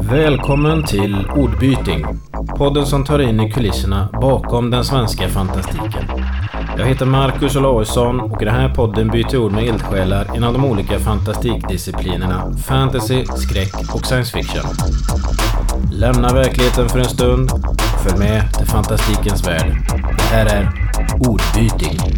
Välkommen till Ordbyting. Podden som tar in i kulisserna bakom den svenska fantastiken. Jag heter Marcus Olausson och i den här podden byter ord med eldsjälar inom de olika fantastikdisciplinerna fantasy, skräck och science fiction. Lämna verkligheten för en stund följ med till fantastikens värld. Det här är Ordbyting.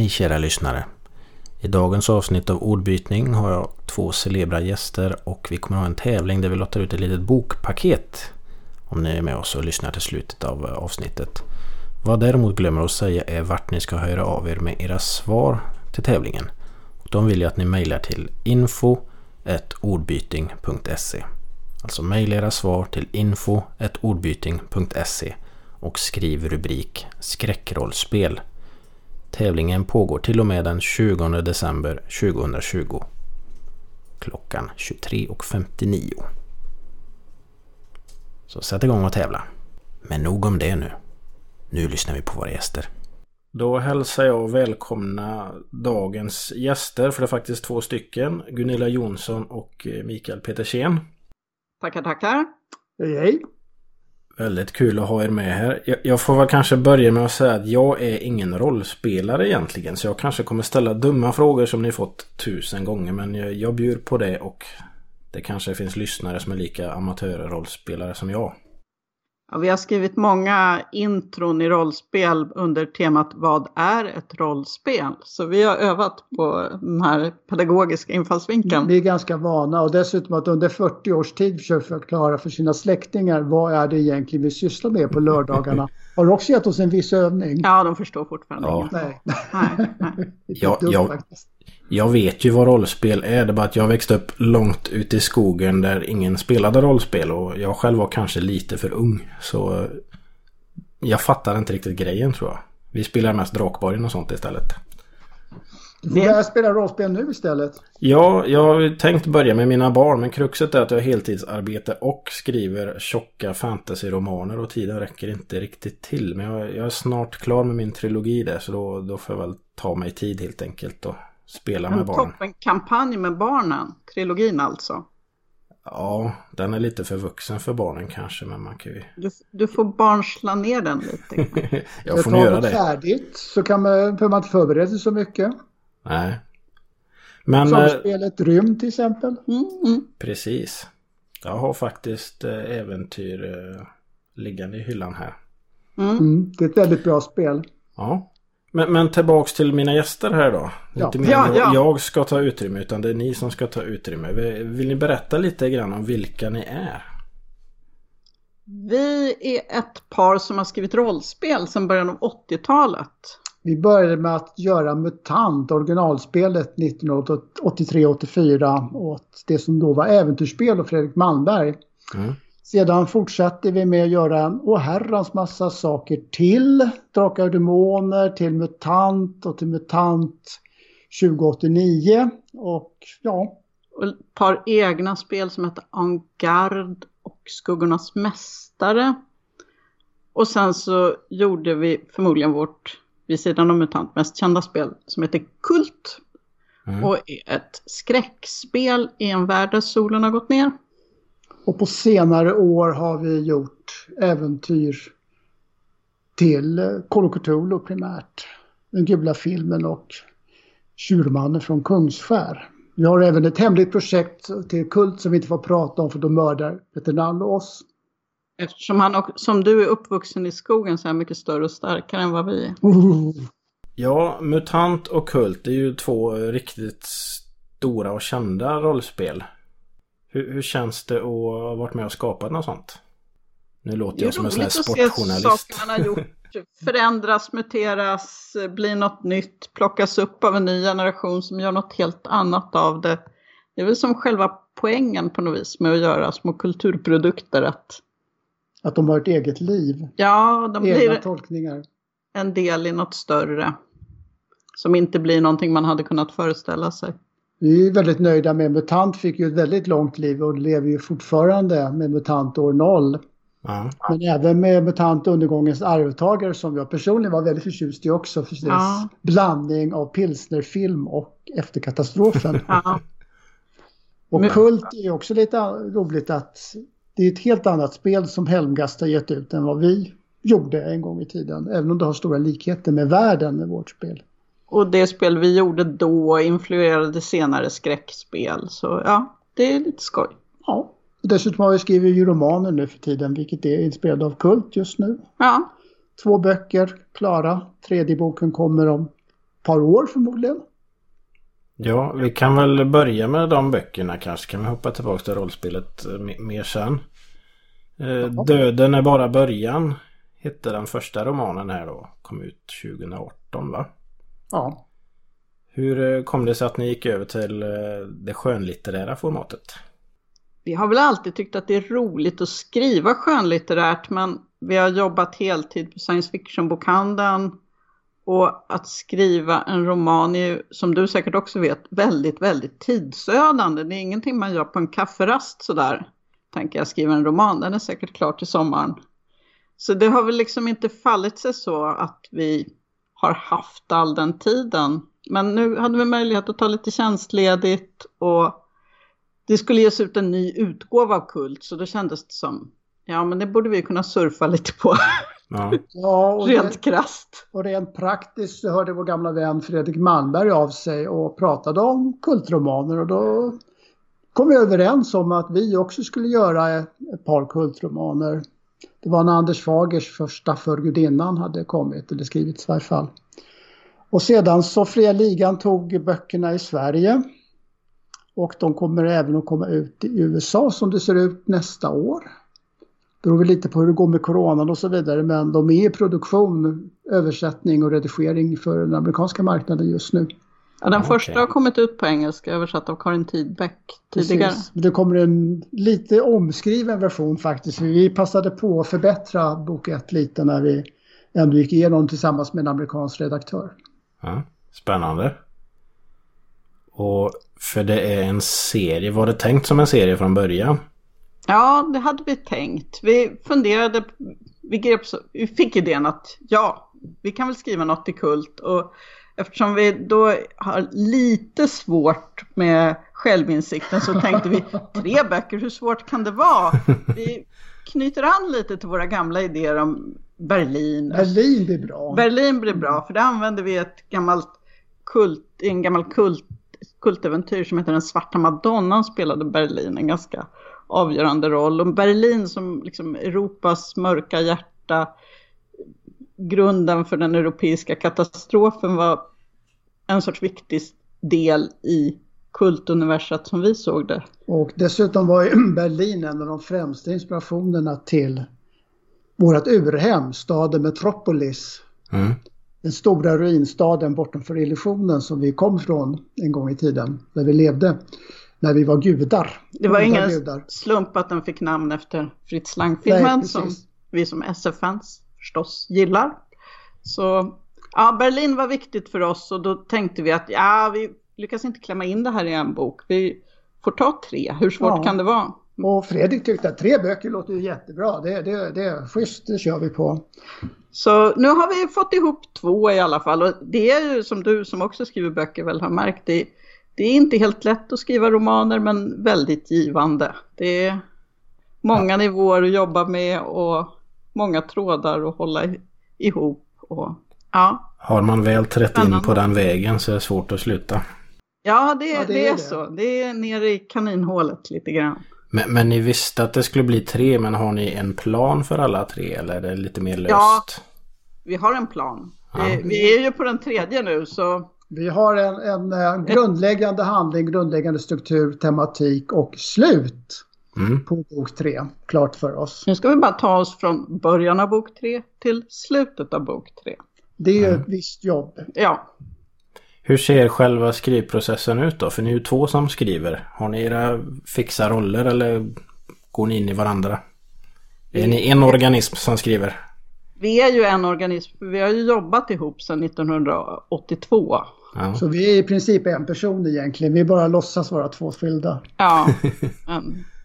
Hej kära lyssnare. I dagens avsnitt av Ordbytning har jag två celebra gäster och vi kommer ha en tävling där vi lottar ut ett litet bokpaket. Om ni är med oss och lyssnar till slutet av eh, avsnittet. Vad jag däremot glömmer att säga är vart ni ska höra av er med era svar till tävlingen. De vill jag att ni mejlar till info ordbyting.se Alltså mejla era svar till info ordbyting.se och skriv rubrik skräckrollspel. Tävlingen pågår till och med den 20 december 2020. Klockan 23.59. Så sätt igång och tävla. Men nog om det nu. Nu lyssnar vi på våra gäster. Då hälsar jag välkomna dagens gäster, för det är faktiskt två stycken. Gunilla Jonsson och eh, Mikael Petersen. Tackar, tackar. Hej, hej. Väldigt kul att ha er med här. Jag, jag får väl kanske börja med att säga att jag är ingen rollspelare egentligen. Så jag kanske kommer ställa dumma frågor som ni fått tusen gånger. Men jag, jag bjuder på det och det kanske finns lyssnare som är lika amatörrollspelare som jag. Ja, vi har skrivit många intron i rollspel under temat Vad är ett rollspel? Så vi har övat på den här pedagogiska infallsvinkeln. Vi är ganska vana och dessutom att under 40 års tid försöka förklara för sina släktingar vad är det egentligen vi sysslar med på lördagarna. Har också gett oss en viss övning. Ja, de förstår fortfarande Ja. Nej, Nej, nej. lite Ja, dumt ja. faktiskt. Jag vet ju vad rollspel är. Det är bara att jag växte upp långt ute i skogen där ingen spelade rollspel. Och jag själv var kanske lite för ung. Så eh, jag fattar inte riktigt grejen tror jag. Vi spelar mest Drakborgen och sånt istället. Du får börja spela rollspel nu istället. Ja, jag har tänkt börja med mina barn. Men kruxet är att jag heltidsarbetar och skriver tjocka fantasyromaner. Och tiden räcker inte riktigt till. Men jag, jag är snart klar med min trilogi där. Så då, då får jag väl ta mig tid helt enkelt och spela med En barnen. toppenkampanj med barnen. Trilogin alltså. Ja, den är lite för vuxen för barnen kanske, men man kan ju... Du, du får barnsla ner den lite. Jag får nog göra det. färdigt så kan man, behöver man inte förbereda sig så mycket. Nej. Men Som eh, spelet Rym till exempel. Mm, mm. precis. Jag har faktiskt eh, äventyr eh, liggande i hyllan här. Mm. Mm, det är ett väldigt bra spel. Ja. Men, men tillbaks till mina gäster här då. Ja. Inte mer Ja, jag, ja. jag ska ta utrymme utan det är ni som ska ta utrymme. Vill, vill ni berätta lite grann om vilka ni är? Vi är ett par som har skrivit rollspel sedan början av 80-talet. Vi började med att göra MUTANT, originalspelet 1983-84 åt det som då var äventyrsspel och Fredrik Malmberg. Mm. Sedan fortsatte vi med att göra en oherrans massa saker till. Drakar och Demoner, till MUTANT och till MUTANT 2089. Och ja, Och ett par egna spel som heter En Garde och Skuggornas Mästare. Och sen så gjorde vi förmodligen vårt, vid sidan av MUTANT, mest kända spel som heter Kult. Mm. Och är ett skräckspel i en värld där solen har gått ner. Och på senare år har vi gjort äventyr till Call of Cthulhu primärt. Den gula filmen och Tjurmannen från Kungsskär. Vi har även ett hemligt projekt till Kult som vi inte får prata om för då mördar Peter Nall oss. Eftersom han och, som du är uppvuxen i skogen så är han mycket större och starkare än vad vi är. Oh. Ja, MUTANT och Kult är ju två riktigt stora och kända rollspel. Hur, hur känns det att ha varit med och skapat något sånt? Nu låter Det är jag som en sån här roligt att se sportjournalist. saker man har gjort förändras, muteras, blir något nytt, plockas upp av en ny generation som gör något helt annat av det. Det är väl som själva poängen på något vis med att göra små kulturprodukter. Att Att de har ett eget liv. ja, de Egna blir tolkningar. en del i något större. Som inte blir någonting man hade kunnat föreställa sig. Vi är väldigt nöjda med MUTANT fick ju ett väldigt långt liv och lever ju fortfarande med MUTANT år 0. Ja. Men även med MUTANT undergångens arvtagare som jag personligen var väldigt förtjust i också för dess Ja. blandning av pilsnerfilm och efterkatastrofen. Ja. Och Men- Kult är ju också lite roligt att det är ett helt annat spel som Helmgast har gett ut än vad vi gjorde en gång i tiden. Även om det har stora likheter med världen med vårt spel. Och det spel vi gjorde då influerade senare skräckspel. Så ja, det är lite skoj. Ja. Dessutom har vi skrivit ju romaner nu för tiden vilket är inspirerad av Kult just nu. Ja, Två böcker klara. Tredje boken kommer om ett par år förmodligen. Ja, vi kan väl börja med de böckerna kanske. Kan vi hoppa tillbaka till rollspelet eh, me- mer sen. Eh, Döden är bara början. Hette den första romanen här då. Kom ut 2018 va? Ja. Hur eh, kom det sig att ni gick över till eh, det skönlitterära formatet? vi har väl alltid tyckt att det är roligt att skriva skönlitterärt men vi har jobbat heltid på science fiction-bokhandeln och att skriva en roman är ju, som du säkert också vet, väldigt, väldigt tidsödande. Det är ingenting man gör på en kafferast sådär. Tänker jag skriva en roman, den är säkert klar till sommaren. Så det har väl liksom inte fallit sig så att vi har haft all den tiden. Men nu hade vi möjlighet att ta lite tjänstledigt och det skulle ges ut en ny utgåva av Kult så då kändes det som, ja men det borde vi kunna surfa lite på, Ja, ja och, rent krasst. och rent praktiskt så hörde vår gamla vän Fredrik Malmberg av sig och pratade om kultromaner och då kom vi överens om att vi också skulle göra ett par kultromaner. Det var när Anders Fagers första För gudinnan hade kommit, eller skrivits i varje fall. Och sedan så Fria Ligan tog böckerna i Sverige. Och de kommer även att komma ut i USA som det ser ut nästa år. Det beror väl lite på hur det går med coronan och så vidare men de är i produktion, översättning och redigering för den amerikanska marknaden just nu. Ja, den Okej. första har kommit ut på engelska översatt av Karin Tidbeck tidigare. Precis. Det kommer en lite omskriven version faktiskt. Vi passade på att förbättra bok 1 lite när vi ändå gick igenom tillsammans med en amerikansk redaktör. ja. Spännande. Och för det är en serie. Var det tänkt som en serie från början? Ja, det hade vi tänkt. Vi funderade, vi, grep så, vi fick idén att ja, vi kan väl skriva något i Kult. Och eftersom vi då har lite svårt med självinsikten så tänkte vi tre böcker, hur svårt kan det vara? Vi knyter an lite till våra gamla idéer om Berlin. Berlin blir bra. Berlin blir bra för där använder vi ett gammalt kult, en gammal kult, kultäventyr som heter Den svarta madonnan spelade Berlin en ganska avgörande roll. Och Berlin som liksom Europas mörka hjärta, grunden för den europeiska katastrofen var en sorts viktig del i kultuniversat som vi såg det. Och dessutom var ju Berlin en av de främsta inspirationerna till vårt urhem, staden Metropolis. Mm. Den stora ruinstaden bortom illusionen som vi kom från en gång i tiden, där vi levde, när vi var gudar. Det var ingen gudar. slump att den fick namn efter Fritz Lang-filmen som vi som SF-fans förstås gillar. Så ja, Berlin var viktigt för oss och då tänkte vi att ja, vi lyckas inte klämma in det här i en bok. Vi får ta tre, hur svårt Ja. kan det vara? Och Fredrik tyckte att tre böcker låter ju jättebra. Det, det, det är schysst, det kör vi på. Så nu har vi fått ihop två i alla fall och det är ju som du som också skriver böcker väl har märkt, det, det är inte helt lätt att skriva romaner men väldigt givande. Det är många nivåer att jobba med och många trådar att hålla ihop. Och, ja. Har man väl trätt in på den vägen så är det svårt att sluta. Ja, det, Ja, det det, är är det. så. Det är ner i kaninhålet lite grann. Men, men ni visste att det skulle bli tre men har ni en plan för alla tre eller är det lite mer löst? Ja. Vi har en plan. Ja. Vi är ju på den tredje nu så Vi har en, en, eh, grundläggande handling, grundläggande struktur, tematik och slut Mm. på bok tre. Klart för oss. nu ska vi bara ta oss från början av bok tre till slutet av bok tre. Det är ju ett visst jobb. Ja, Hur ser själva skrivprocessen ut då? För ni är ju två som skriver. Har ni era fixa roller eller går ni in i varandra? Är ni en organism som skriver? vi är ju en organism. Vi har ju jobbat ihop sedan 1982. Ja. Så vi är i princip en person egentligen. Vi bara låtsas vara två skilda. Ja.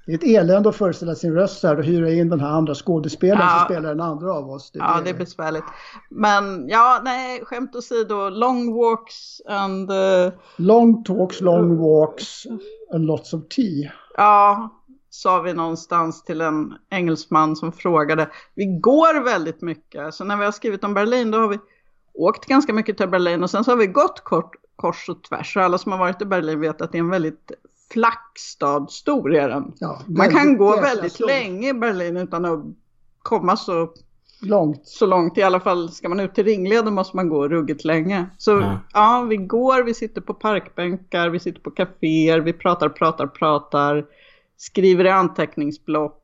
Det är ett elände att föreställa sin röst här och hyra in den här andra skådespelaren Ja. som spelar den andra av oss. Det, ja, det är besvärligt. Men ja, nej, skämt åsido. Long walks and... eh, Long talks, long walks and lots of tea. Ja, sa vi någonstans till en engelsman som frågade. Vi går väldigt mycket. Så när vi har skrivit om Berlin då har vi åkt ganska mycket till Berlin och sen så har vi gått kort, kors och tvärs. Och alla som har varit i Berlin vet att det är en väldigt flack stad. Stor är den. Ja, Man kan gå väldigt stort. länge i Berlin utan att komma så, Långt. så långt. I alla fall ska man ut till ringleden måste man gå ruggigt länge. Så Ja. ja, vi går, vi sitter på parkbänkar, vi sitter på kaféer, vi pratar, pratar, pratar. Skriver i anteckningsblock.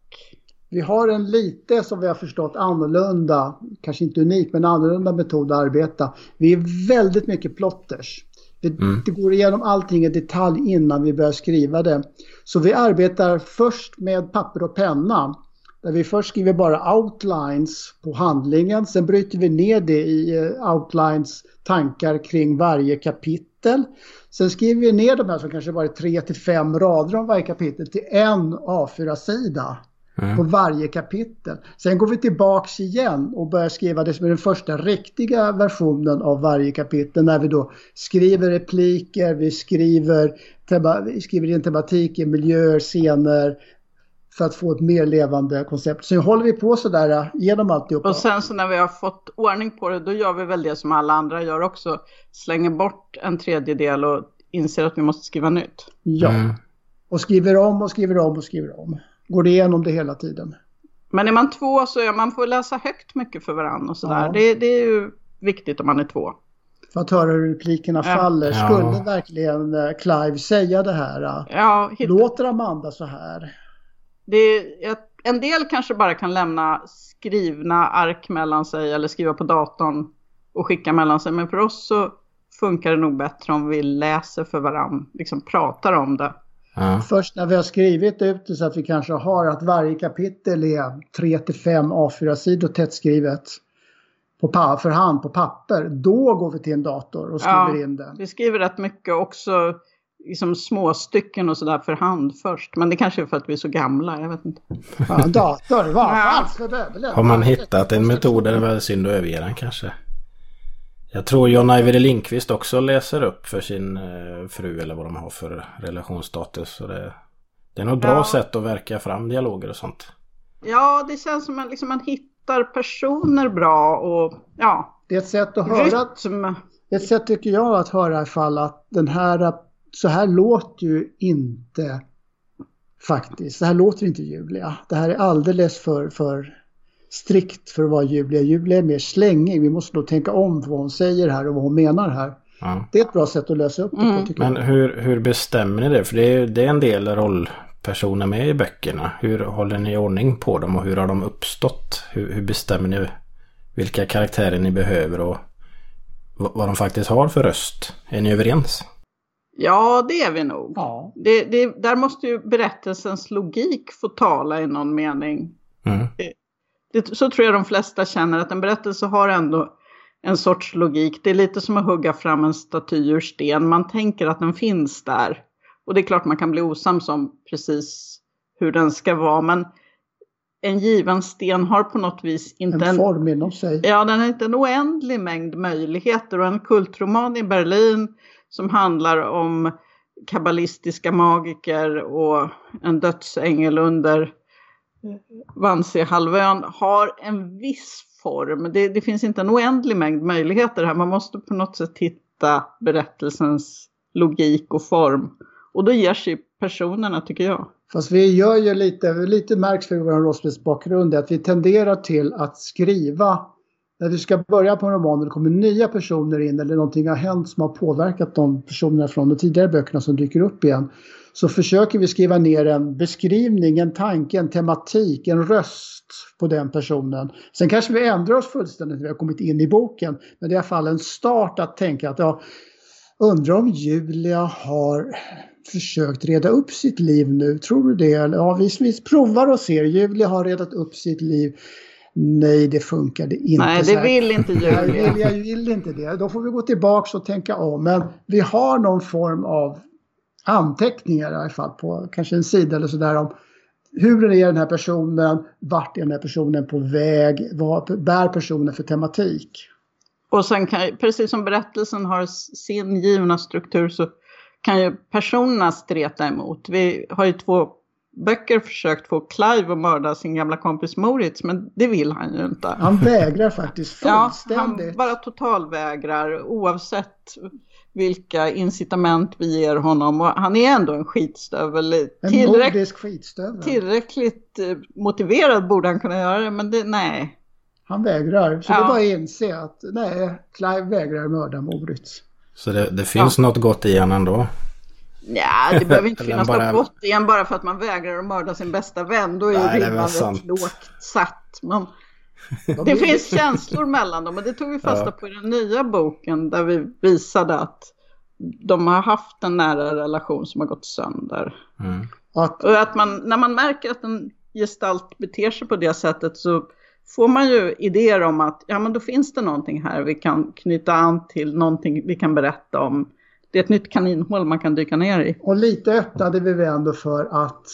Vi har en lite, som vi har förstått, annorlunda, kanske inte unik, men annorlunda metod att arbeta. Vi är väldigt mycket plotters. Det, Mm. det går igenom allting i detalj innan vi börjar skriva det. Så vi arbetar först med papper och penna. Där vi först skriver bara outlines på handlingen. Sen bryter vi ner det i eh, outlines tankar kring varje kapitel. Sen skriver vi ner de här som kanske bara är tre till fem rader om varje kapitel till en A4-sida på varje kapitel. Sen går vi tillbaks igen och börjar skriva det som är den första riktiga versionen av varje kapitel när vi då skriver repliker, vi skriver, vi skriver in tematiker, miljöer, scener för att få ett mer levande koncept. Så håller vi på sådär äh, genom alltihopa. Och sen så när vi har fått ordning på det, då gör vi väl det som alla andra gör också. Slänger bort en tredjedel och inser att vi måste skriva nytt. Ja, Mm. och skriver om och skriver om och skriver om. Går igenom det hela tiden. Men är man två så är man får läsa högt mycket för varandra och sådär. Ja. Det, det är ju viktigt om man är två. För att höra hur replikerna Ja. faller. Ja. Skulle verkligen äh, Clive säga det här? äh, Ja, Låter Amanda så här? det är, ett- en del kanske bara kan lämna skrivna ark mellan sig eller skriva på datorn och skicka mellan sig. Men för oss så funkar det nog bättre om vi läser för varandra, liksom pratar om det. Ja. Först när vi har skrivit ut det så att vi kanske har att varje kapitel är 3 till 5 A4-sidor tätt skrivet på pa- för hand på papper. Då går vi till en dator och skriver Ja. in det. Vi skriver rätt mycket också, liksom små stycken och sådär för hand först. Men det kanske är för att vi är så gamla, jag vet inte. Ja, dator, vad Ja. fan ska det väl Har man hittat en metod är det väl synd att överge den kanske. Jag tror John Ajvide Lindqvist också läser upp för sin eh, fru eller vad de har för relationsstatus. Så det, det är nog ett bra Ja. sätt att verka fram dialoger och sånt. Ja, det känns som att liksom, man hittar personer bra och ja, Det är ett sätt att höra, rytm. ett sätt tycker jag att höra ifall att den här, så här låter ju inte faktiskt, så här låter inte Julia. Det här är alldeles för, för strikt för att vara Julia. Julia är mer slängig. Vi måste nog tänka om vad hon säger här och vad hon menar här. Ja. Det är ett bra sätt att lösa upp det Mm. på tycker Men jag. hur, hur bestämmer ni det? För det är, det är en del rollpersoner med i böckerna. Hur håller ni ordning på dem och hur har de uppstått? Hur, hur bestämmer ni vilka karaktärer ni behöver och vad, vad de faktiskt har för röst? Är ni överens? Ja, det är vi nog. Ja, Det, det, där måste ju berättelsens logik få tala i någon mening. Mm. Det, så tror jag de flesta känner att en berättelse har ändå en sorts logik. Det är lite som att hugga fram en staty ur sten. Man tänker att den finns där. Och det är klart man kan bli osams om precis hur den ska vara. Men en given sten har på något vis inte en form inom sig. Ja, den har inte en oändlig mängd möjligheter och en kultroman i Berlin som handlar om kabbalistiska magiker och en dödsängel under Wannsee-halvön har en viss form. Det, det finns inte en oändlig mängd möjligheter här. Man måste på något sätt hitta berättelsens logik och form. Och då ger sig personerna tycker jag. Fast vi gör ju lite, lite märks för vår rollspelsbakgrund att vi tenderar till att skriva när vi ska börja på en roman och det kommer nya personer in eller någonting har hänt som har påverkat de personerna från de tidigare böckerna som dyker upp igen. Så försöker vi skriva ner en beskrivning, en tanke, en tematik, en röst på den personen. Sen kanske vi ändrar oss fullständigt när vi har kommit in i boken. Men det är i alla fall en start att tänka att ja, undrar om Julia har försökt reda upp sitt liv nu. Tror du det? Ja, vi, vi provar och ser. Julia har redat upp sitt liv. Nej, det funkade inte. Nej, det vill inte Nej, Julia. vill, jag vill inte det. Då får vi gå tillbaks och tänka om. Men vi har någon form av anteckningar i alla fall på kanske en sida eller sådär om hur är den här personen, vart är den här personen på väg, vad bär personen för tematik. Och sen kan, precis som berättelsen har sin givna struktur så kan ju personerna streta emot. Vi har ju två böcker försökt få Clive att mörda sin gamla kompis Moritz, men det vill han ju inte. Han vägrar faktiskt Ja, han fullständigt. bara totalvägrar oavsett vilka incitament vi ger honom. Och han är ändå en skitstövel. En Tillräck, skitstövel. tillräckligt eh, motiverad borde han kunna göra det, men det, nej. Han vägrar. Så Ja. det är bara att inse att nej, Clive vägrar mörda Moritz. Så det, det finns något gott i han ändå. Ja, det behöver inte finnas bara- något gott igen bara för att man vägrar att mörda sin bästa vän. Då är Nej, det är ju väl ribban lågt satt. De det finns känslor mellan dem och det tog vi fasta Ja. på i den nya boken där vi visade att de har haft en nära relation som har gått sönder. Mm. Att, Och att man, när man märker att en gestalt beter sig på det sättet så får man ju idéer om att ja men då finns det någonting här vi kan knyta an till, någonting vi kan berätta om. Det är ett nytt kaninhål man kan dyka ner i. och lite öppnade vi väl ändå för att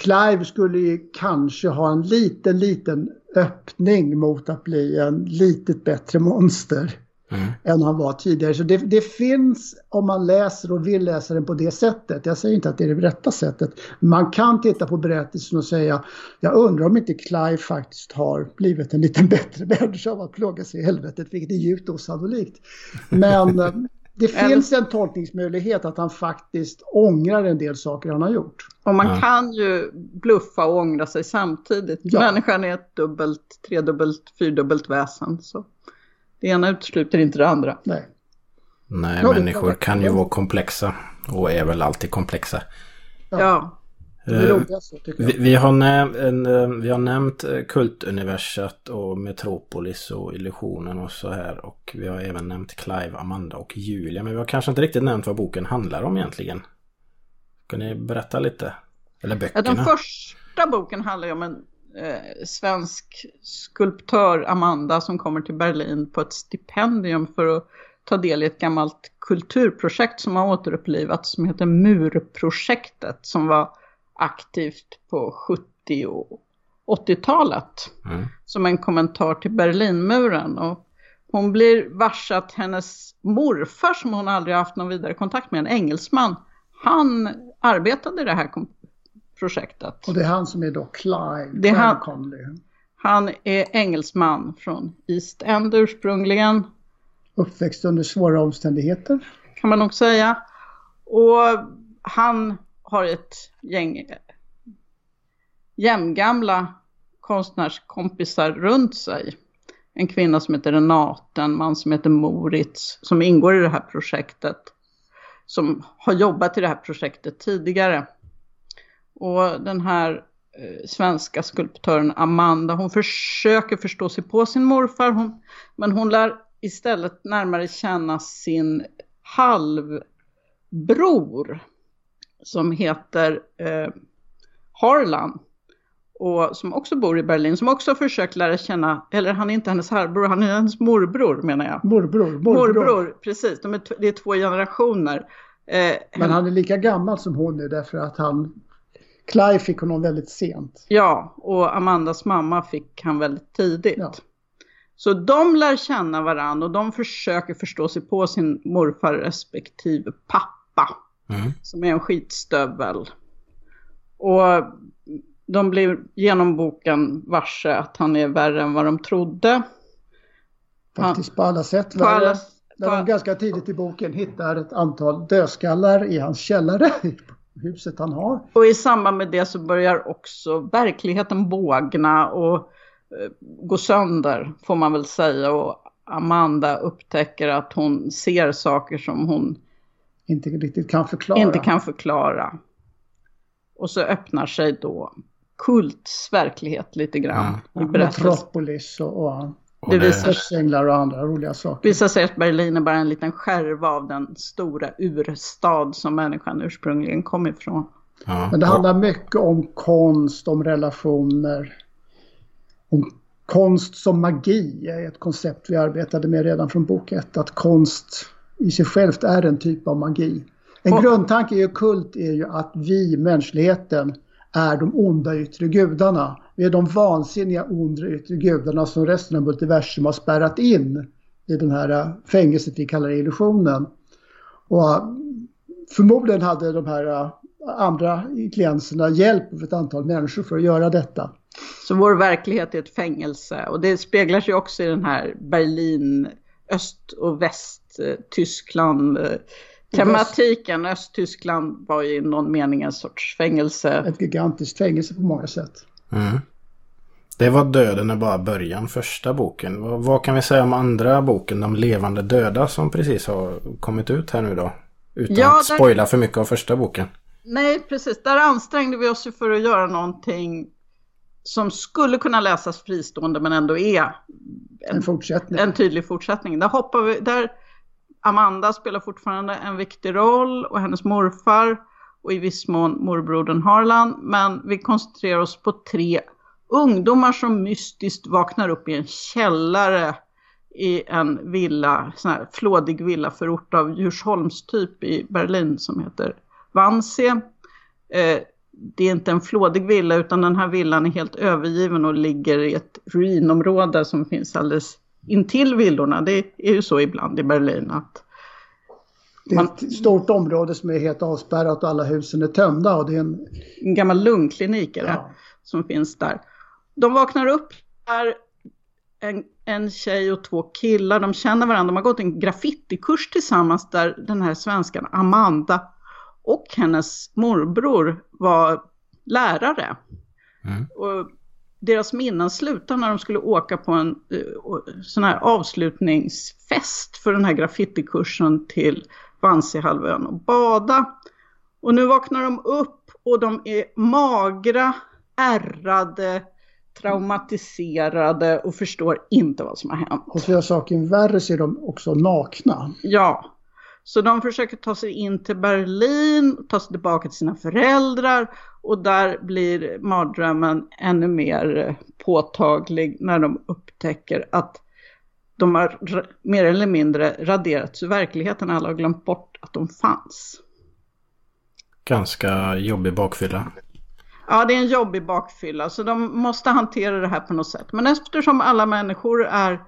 Clive skulle ju kanske ha en liten, liten öppning mot att bli en litet bättre monster Mm. än han var tidigare. Så det, det finns, om man läser och vill läsa den på det sättet, jag säger inte att det är det rätta sättet, man kan titta på berättelsen och säga, jag undrar om inte Clive faktiskt har blivit en liten bättre människa av att plåga sig i helvetet, vilket är djupt osannolikt. Men det Eller- finns en tolkningsmöjlighet att han faktiskt ångrar en del saker han har gjort. Och man Ja. kan ju bluffa och ångra sig samtidigt. Ja. Människan är ett dubbelt, tredubbelt, fyrdubbelt väsen. Så det ena utesluter inte det andra. Nej. Nej, människor kan ju vara komplexa. Och är väl alltid komplexa. Ja. Ja. Eh, Vi, vi, har en, eh, vi har nämnt eh, kultuniverset och Metropolis och illusionen och så här. Och vi har även nämnt Clive, Amanda och Julia. Men vi har kanske inte riktigt nämnt vad boken handlar om egentligen. Kan ni berätta lite? Eller Ja, böckerna? den första boken handlar ju om en eh, svensk skulptör, Amanda, som kommer till Berlin på ett stipendium för att ta del i ett gammalt kulturprojekt som har återupplivats som heter Murprojektet som var aktivt på 70 och 80-talet Mm. som en kommentar till Berlinmuren. Och hon blir varse att hennes morfar som hon aldrig haft någon vidare kontakt med, en engelsman, han arbetade i det här projektet. Och det är han som är då Clive. Det är han-. Han är engelsman från East End ursprungligen, Uppväxt under svåra omständigheter. kan man nog säga. Och han har ett gäng jämngamla konstnärskompisar runt sig. En kvinna som heter Renate, en man som heter Moritz, som ingår i det här projektet. Som har jobbat i det här projektet tidigare. Och den här eh, svenska skulptören Amanda, hon försöker förstå sig på sin morfar. Hon, men hon lär istället närmare känna sin halvbror. Som heter eh, Harlan. Och som också bor i Berlin, som också har försökt lära känna, eller han är inte hennes halvbror, han är hennes morbror menar jag. Morbror. Morbror. Morbror, precis. De är det är två generationer. Eh, Men han är lika gammal som hon är därför att han... Clive fick honom väldigt sent. Ja, och Amandas mamma fick han väldigt tidigt. Ja. Så de lär känna varandra och de försöker förstå sig på sin morfar respektive pappa. Mm. Som är en skitstövel. Och de blir genom boken varse att han är värre än vad de trodde. Faktiskt på alla sätt. På alla, Där på, de ganska tidigt i boken hittar ett antal dödskallar i hans källare. I huset han har. och i samband med det så börjar också verkligheten bågna och eh, gå sönder får man väl säga. Och Amanda upptäcker att hon ser saker som hon Inte riktigt kan förklara. inte kan förklara. Och så öppnar sig då kults verklighet lite grann i berättelsen. Metropolis och, och Och det visar- dödsänglar och andra roliga saker. visar sig att Berlin är bara en liten skärva av den stora urstad som människan ursprungligen kom ifrån. ja. Men det handlar mycket om konst, om relationer. om konst som magi är ett koncept vi arbetade med redan från bok ett. Att konst i sig självt är en typ av magi. En Och- grundtanke i kult är ju att vi, mänskligheten, är de onda yttre gudarna. Vi är de vansinniga onda yttre gudarna som resten av multiversum har spärrat in i den här eh, fängelset vi kallar illusionen. Och eh, förmodligen hade de här eh, andra klienterna hjälp av ett antal människor för att göra detta. Så vår verklighet är ett fängelse och det speglar sig också i den här Berlin, öst och väst, eh, Tyskland. eh, Tematiken Östtyskland var ju i någon mening en sorts fängelse. Ett gigantiskt fängelse på många sätt. Mm. Det var Döden är bara början, första boken. Vad, vad kan vi säga om andra boken, De levande döda, som precis har kommit ut här nu då? Utan Ja, att där- spoila för mycket av första boken. Nej, precis. Där ansträngde vi oss ju för att göra någonting som skulle kunna läsas fristående men ändå är En fortsättning. en tydlig fortsättning. Där hoppar vi, där Amanda spelar fortfarande en viktig roll och hennes morfar och i viss mån morbrodern Harlan. Men vi koncentrerar oss på tre ungdomar som mystiskt vaknar upp i en källare i en villa, sån här flådig villaförort av Djursholmstyp i Berlin som heter Wannsee. Eh, det är inte en flådig villa utan den här villan är helt övergiven och ligger i ett ruinområde som finns alldeles intill villorna. Det är ju så ibland i Berlin att Det är ett stort område som är helt avspärrat och alla husen är tömda. Och det är en, en gammal lungklinik är det, Ja. som finns där. De vaknar upp där, en, en tjej och två killar, de känner varandra, de har gått en graffitikurs tillsammans där den här svenskan Amanda och hennes morbror var lärare. Mm. Och deras minnen slutar när de skulle åka på en eh, sån här avslutningsfest för den här graffitikursen till Vansiehalvön och bada. Och nu vaknar de upp och de är magra, ärrade, traumatiserade och förstår inte vad som har hänt. och för att göra saken värre så är de också nakna. Ja, så de försöker ta sig in till Berlin, ta sig tillbaka till sina föräldrar och där blir mardrömmen ännu mer påtaglig när de upptäcker att de har mer eller mindre raderats ur verkligheten. Alla har glömt bort att de fanns. Ganska jobbig bakfylla. Ja, det är en jobbig bakfylla, så de måste hantera det här på något sätt. Men eftersom alla människor är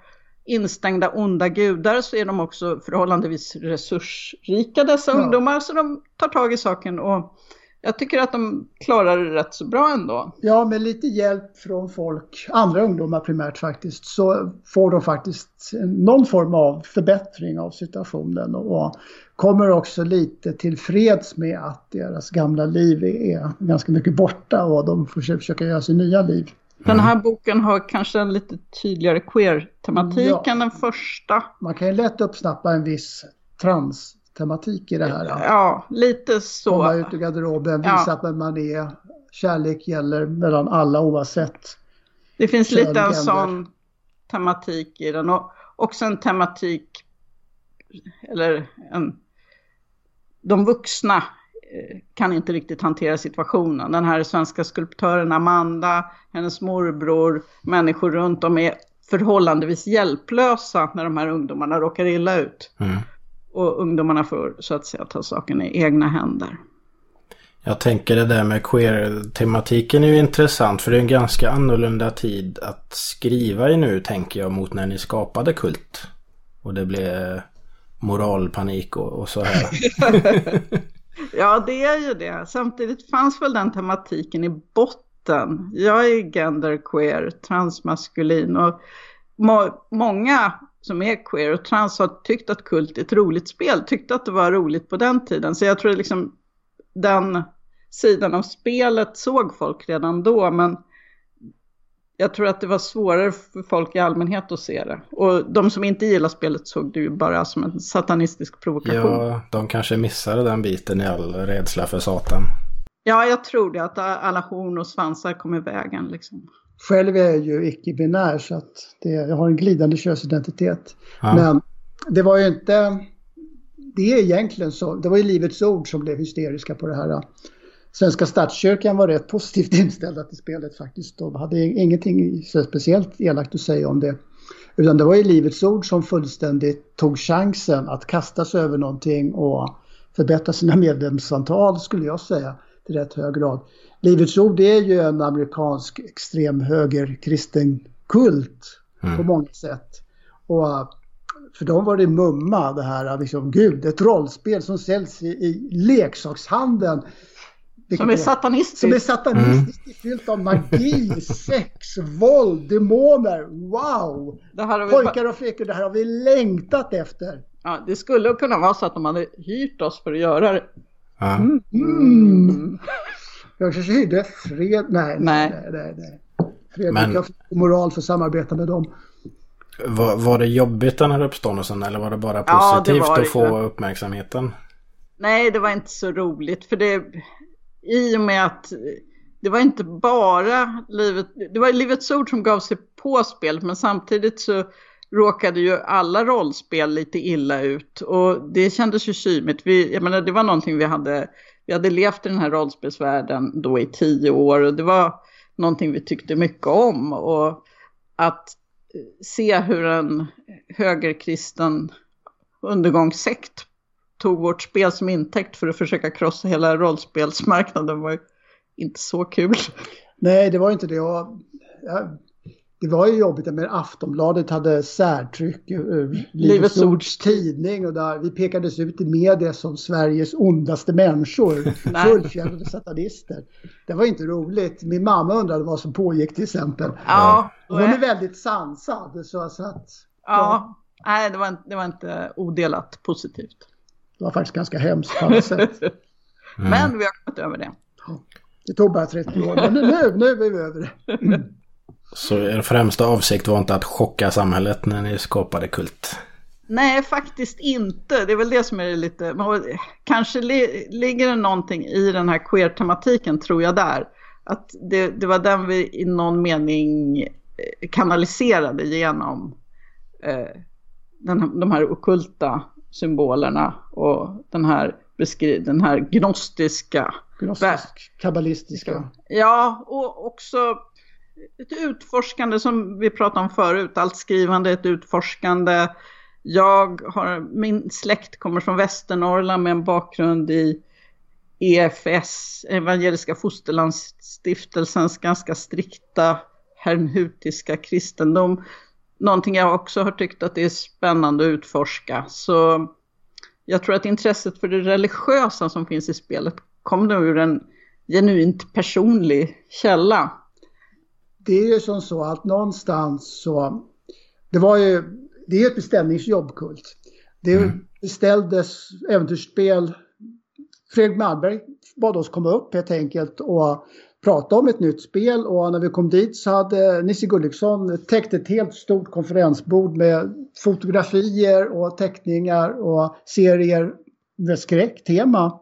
instängda onda gudar så är de också förhållandevis resursrika dessa Ja. ungdomar, så de tar tag i saken och jag tycker att de klarar det rätt så bra ändå. Ja, med lite hjälp från folk, andra ungdomar primärt faktiskt, så får de faktiskt någon form av förbättring av situationen och kommer också lite tillfreds med att deras gamla liv är ganska mycket borta och de får försöka göra sig nya liv. Den här boken har kanske en lite tydligare queer-tematik Ja. än den första. Man kan ju lätt uppsnappa en viss trans-tematik i det här. Ja, lite Komma så. ut ur garderoben, Ja. visa att man är, kärlek gäller mellan alla oavsett. Det finns Kön, lite en gender. sån tematik i den och också en tematik, eller en, de vuxna kan inte riktigt hantera situationen. Den här svenska skulptören Amanda, hennes morbror, människor runt om är förhållandevis hjälplösa när de här ungdomarna råkar illa ut. Mm. Och ungdomarna får så att säga ta saken i egna händer. Jag tänker det där med queer-tematiken är ju intressant för det är en ganska annorlunda tid att skriva i nu tänker jag mot när ni skapade Kult. Och det blev moralpanik och, och så här. Ja, det är ju det. Samtidigt fanns väl den tematiken i botten. Jag är genderqueer, transmaskulin och må- många som är queer och trans har tyckt att kult är ett roligt spel, tyckte att det var roligt på den tiden. Så jag tror liksom den sidan av spelet såg folk redan då, men jag tror att det var svårare för folk i allmänhet att se det. Och de som inte gillar spelet såg det ju bara som en satanistisk provokation. Ja, de kanske missade den biten i all rädsla för Satan. Ja, jag tror det. Att alla horn och svansar kom i vägen. Liksom. Själv är jag ju icke-binär så att det, jag har en glidande könsidentitet. Ja. Men det var ju inte... Det är egentligen så. Det var ju Livets Ord som blev hysteriska på det här. Svenska statskyrkan var rätt positivt inställda till spelet faktiskt. De hade ingenting speciellt elakt att säga om det. Utan det var ju Livets Ord som fullständigt tog chansen att kasta sig över någonting och förbättra sina medlemsantal skulle jag säga till rätt hög grad. Livets Ord är ju en amerikansk extremhöger kristen kult Mm. på många sätt. Och för dem var det mumma det här, liksom, gud, ett rollspel som säljs i, i leksakshandeln. Som är satanistiskt. som är satanistiskt fyllt av magi, sex, våld, demoner. Wow! Det, här har vi Pojkar och flickor, det här har vi längtat efter. ja, det skulle kunna vara så att de hade hyrt oss för att göra det. Ja. Mm. Jag kanske hyrde fred... Nej, nej, Nej. nej. nej. Fredrik Men- har moral för att samarbeta med dem. Var, var det jobbigt den här uppståndelsen eller var det bara Ja, det positivt var det att få ju. uppmärksamheten? Nej, det var inte så roligt för det i och med att det var inte bara livet, det var Livets Ord som gav sig på spelet men samtidigt så råkade ju alla rollspel lite illa ut och det kändes ju kymigt. Vi, jag menar, det var någonting vi hade, vi hade levt i den här rollspelsvärlden då i tio år och det var någonting vi tyckte mycket om och att eh, se hur en högerkristen undergångssekt tog vårt spel som intäkt för att försöka krossa hela rollspelsmarknaden var inte så kul. Nej, det var inte det. Och, ja, det var ju jobbigt med Aftonbladet hade särtryck ur Livets Ords tidning och där vi pekades ut i media som Sveriges ondaste människor, fullfjädrade satanister. Det var inte roligt. Min mamma undrade vad som pågick till exempel. Ja, Och hon är väldigt sansad så, att ja. Nej, det var, inte- det var inte odelat positivt. Det var faktiskt ganska hemskt på sätt. Men vi har kommit över det. Det tog bara 30 år, men nu, nu är vi över det. Så er främsta avsikt var inte att chocka samhället när ni skapade kult? Nej, faktiskt inte. Det är väl det som är lite... Kanske li, ligger det någonting i den här queer-tematiken, tror jag, där. Att det, det var den vi i någon mening eh, kanaliserade genom eh, den, de här okulta symbolerna och den här, beskri, den här gnostiska Gnostisk, kabbalistiska. Ja, och också ett utforskande som vi pratade om förut. Allt skrivande är ett utforskande. Jag har, min släkt kommer från Västernorrland med en bakgrund i EFS, Evangeliska Fosterlandsstiftelsens ganska strikta herrnhutiska kristendom. Någonting jag också har tyckt att det är spännande att utforska. Så jag tror att intresset för det religiösa som finns i spelet kom nog ur en genuint personlig källa. Det är ju som så att någonstans så, det var ju, det är ett beställningsjobb Kult. Det beställdes äventyrsspel, Fredrik Malmberg bad oss komma upp helt enkelt och prata om ett nytt spel och när vi kom dit så hade Nisse Gulliksson täckt ett helt stort konferensbord med fotografier och teckningar och serier med skräcktema.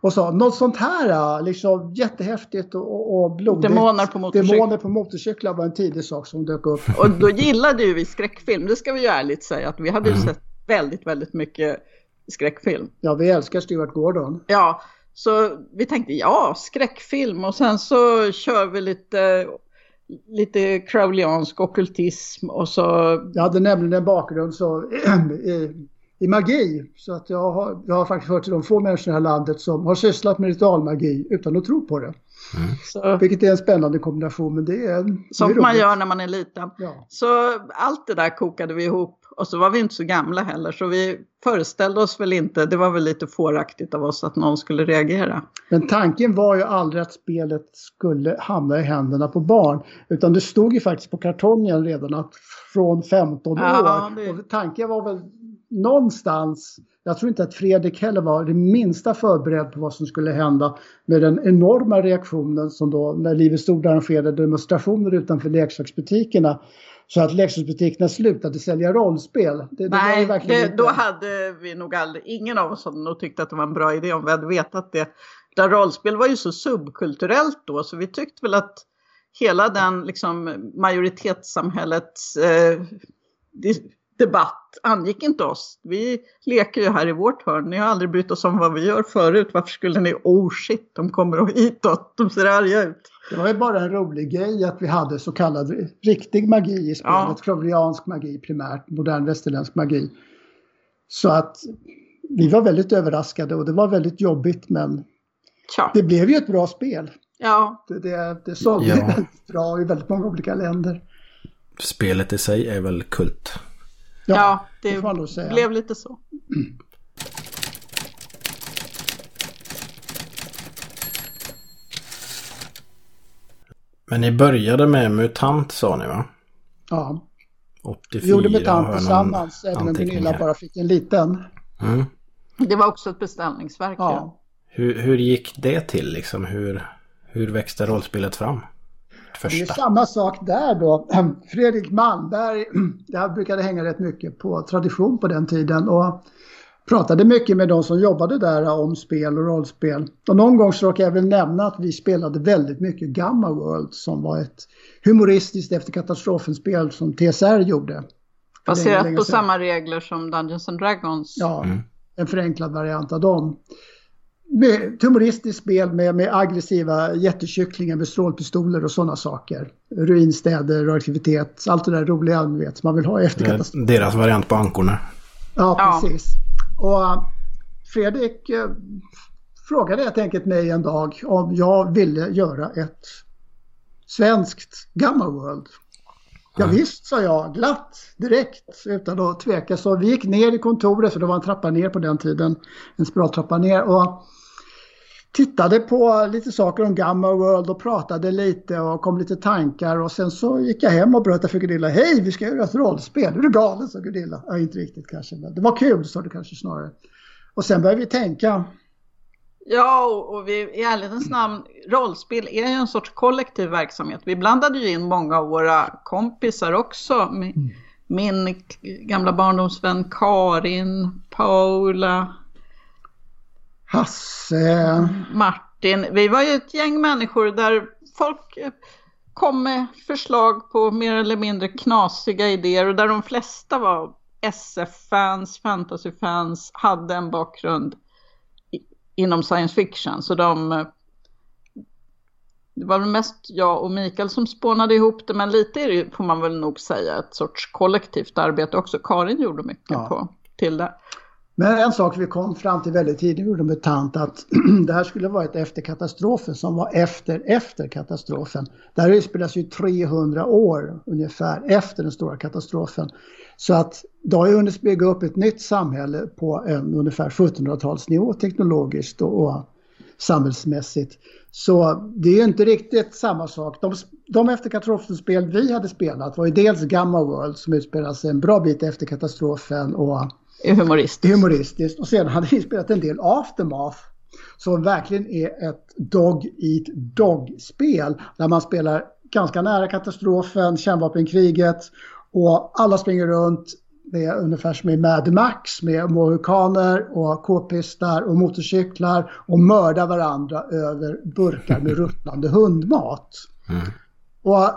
Och sa något sånt här, liksom jättehäftigt och, och, blodigt. Demoner på motorcykel. Demoner på motorcyklar var en tidig sak som dök upp. Och då gillade ju vi skräckfilm, det ska vi ju ärligt säga att vi hade ju sett väldigt, väldigt mycket skräckfilm. Ja, vi älskar Stuart Gordon. Ja, så vi tänkte ja, skräckfilm och sen så kör vi lite, lite crowleyansk ockultism och så Jag hade nämligen en bakgrund så, i, i magi. Så att jag har, jag har faktiskt hört till de få människor i det här landet som har sysslat med ritualmagi utan att tro på det. Så, Vilket är en spännande kombination. Men det är, det är som man gör när man är liten. Ja. Så allt det där kokade vi ihop och så var vi inte så gamla heller så vi föreställde oss väl inte, det var väl lite fåraktigt av oss att någon skulle reagera. Men tanken var ju aldrig att spelet skulle hamna i händerna på barn. Utan det stod ju faktiskt på kartongen redan att från 15 Ja, år. det- Och tanken var väl någonstans, jag tror inte att Fredrik heller var det minsta förberedd på vad som skulle hända med den enorma reaktionen som då när Livets Ord arrangerade demonstrationer utanför leksaksbutikerna. Så att leksaksbutikerna slutade sälja rollspel. Det, det Nej, det, inte- då hade vi nog aldrig, ingen av oss hade nog tyckt att det var en bra idé om vi hade vetat det. Där rollspel var ju så subkulturellt då så vi tyckte väl att hela den liksom majoritetssamhällets eh, debatt angick inte oss. Vi leker ju här i vårt hörn. Ni har aldrig brytt oss om vad vi gör förut. Varför skulle ni, oh shit, de kommer hitåt, de ser arga ut. Det var ju bara en rolig grej att vi hade så kallad riktig magi i spelet. Ja. Magi primärt, modern västerländsk magi. Så att vi var väldigt överraskade och det var väldigt jobbigt men Tja. det blev ju ett bra spel. Ja, Det, det, det sålde Ja. väldigt bra i väldigt många olika länder. Spelet i sig är väl kult. Ja, det det säga. blev lite så. Men ni började med MUTANT sa ni va? Ja. 84 Vi gjorde MUTANT tillsammans även om Gunilla bara fick en liten. Mm. Det var också ett beställningsverk. Ja. Ja. Hur, hur gick det till liksom? Hur, hur växte rollspelet fram? Det är samma sak där då. Fredrik Malmberg, jag brukade hänga rätt mycket på tradition på den tiden och pratade mycket med de som jobbade där om spel och rollspel. Och någon gång så råkade jag väl nämna att vi spelade väldigt mycket Gamma World som var ett humoristiskt efter katastrofen-spel som TSR gjorde. Baserat länge på samma regler som Dungeons and Dragons. Ja, en förenklad variant av dem. Med ett humoristiskt spel med, med aggressiva jättekycklingar med strålpistoler och sådana saker. Ruinstäder, radioaktivitet, allt det där roliga ni vet, som man vill ha efter Det katastrofen. Deras variant på Ankorna. Ja, Ja. precis. Och uh, Fredrik uh, frågade helt enkelt mig en dag om jag ville göra ett svenskt Gamma World. Ja, visst, sa jag glatt direkt utan att tveka. Så vi gick ner i kontoret, för det var en trappa ner på den tiden, en spiraltrappa ner. Och tittade på lite saker om Gamma World och pratade lite och kom lite tankar. Och sen så gick jag hem och berättade för Gunilla, hej vi ska göra ett rollspel. Är du galen? sa Gunilla. Ja, inte riktigt kanske, men det var kul sa du kanske snarare. Och sen började vi tänka, Ja, och- vi, i ärlighetens namn, rollspel är ju en sorts kollektiv verksamhet. Vi blandade ju in många av våra kompisar också. Min, min k- gamla barndomsvän Karin, Paula, Hasse, Martin. Vi var ju ett gäng människor där folk kom med förslag på mer eller mindre knasiga idéer och där de flesta var SF-fans, fantasy-fans, hade en bakgrund inom science fiction. Så de, det var väl mest jag och Mikael som spånade ihop det, men lite är det får man väl nog säga, ett sorts kollektivt arbete också. Karin gjorde mycket Ja. på till det. Men en sak vi kom fram till väldigt tidigt gjorde med tant att det här skulle vara ett efter katastrofen som var efter efter katastrofen. Det här utspelas ju 300 år ungefär efter den stora katastrofen. Så att det har ju hunnit bygga upp ett nytt samhälle på en ungefär 1700-talsnivå teknologiskt och, och samhällsmässigt. Så det är ju inte riktigt samma sak. De, de efter katastrofen-spel vi hade spelat var ju dels Gamma World som utspelar sig en bra bit efter katastrofen och humoristiskt. humoristiskt. Och sen hade vi spelat en del Aftermath som verkligen är ett dog eat dog-spel där man spelar ganska nära katastrofen, kärnvapenkriget och alla springer runt med ungefär som i Mad Max med mohikaner och k-pistar och motorcyklar och mördar varandra över burkar med ruttnande hundmat. Och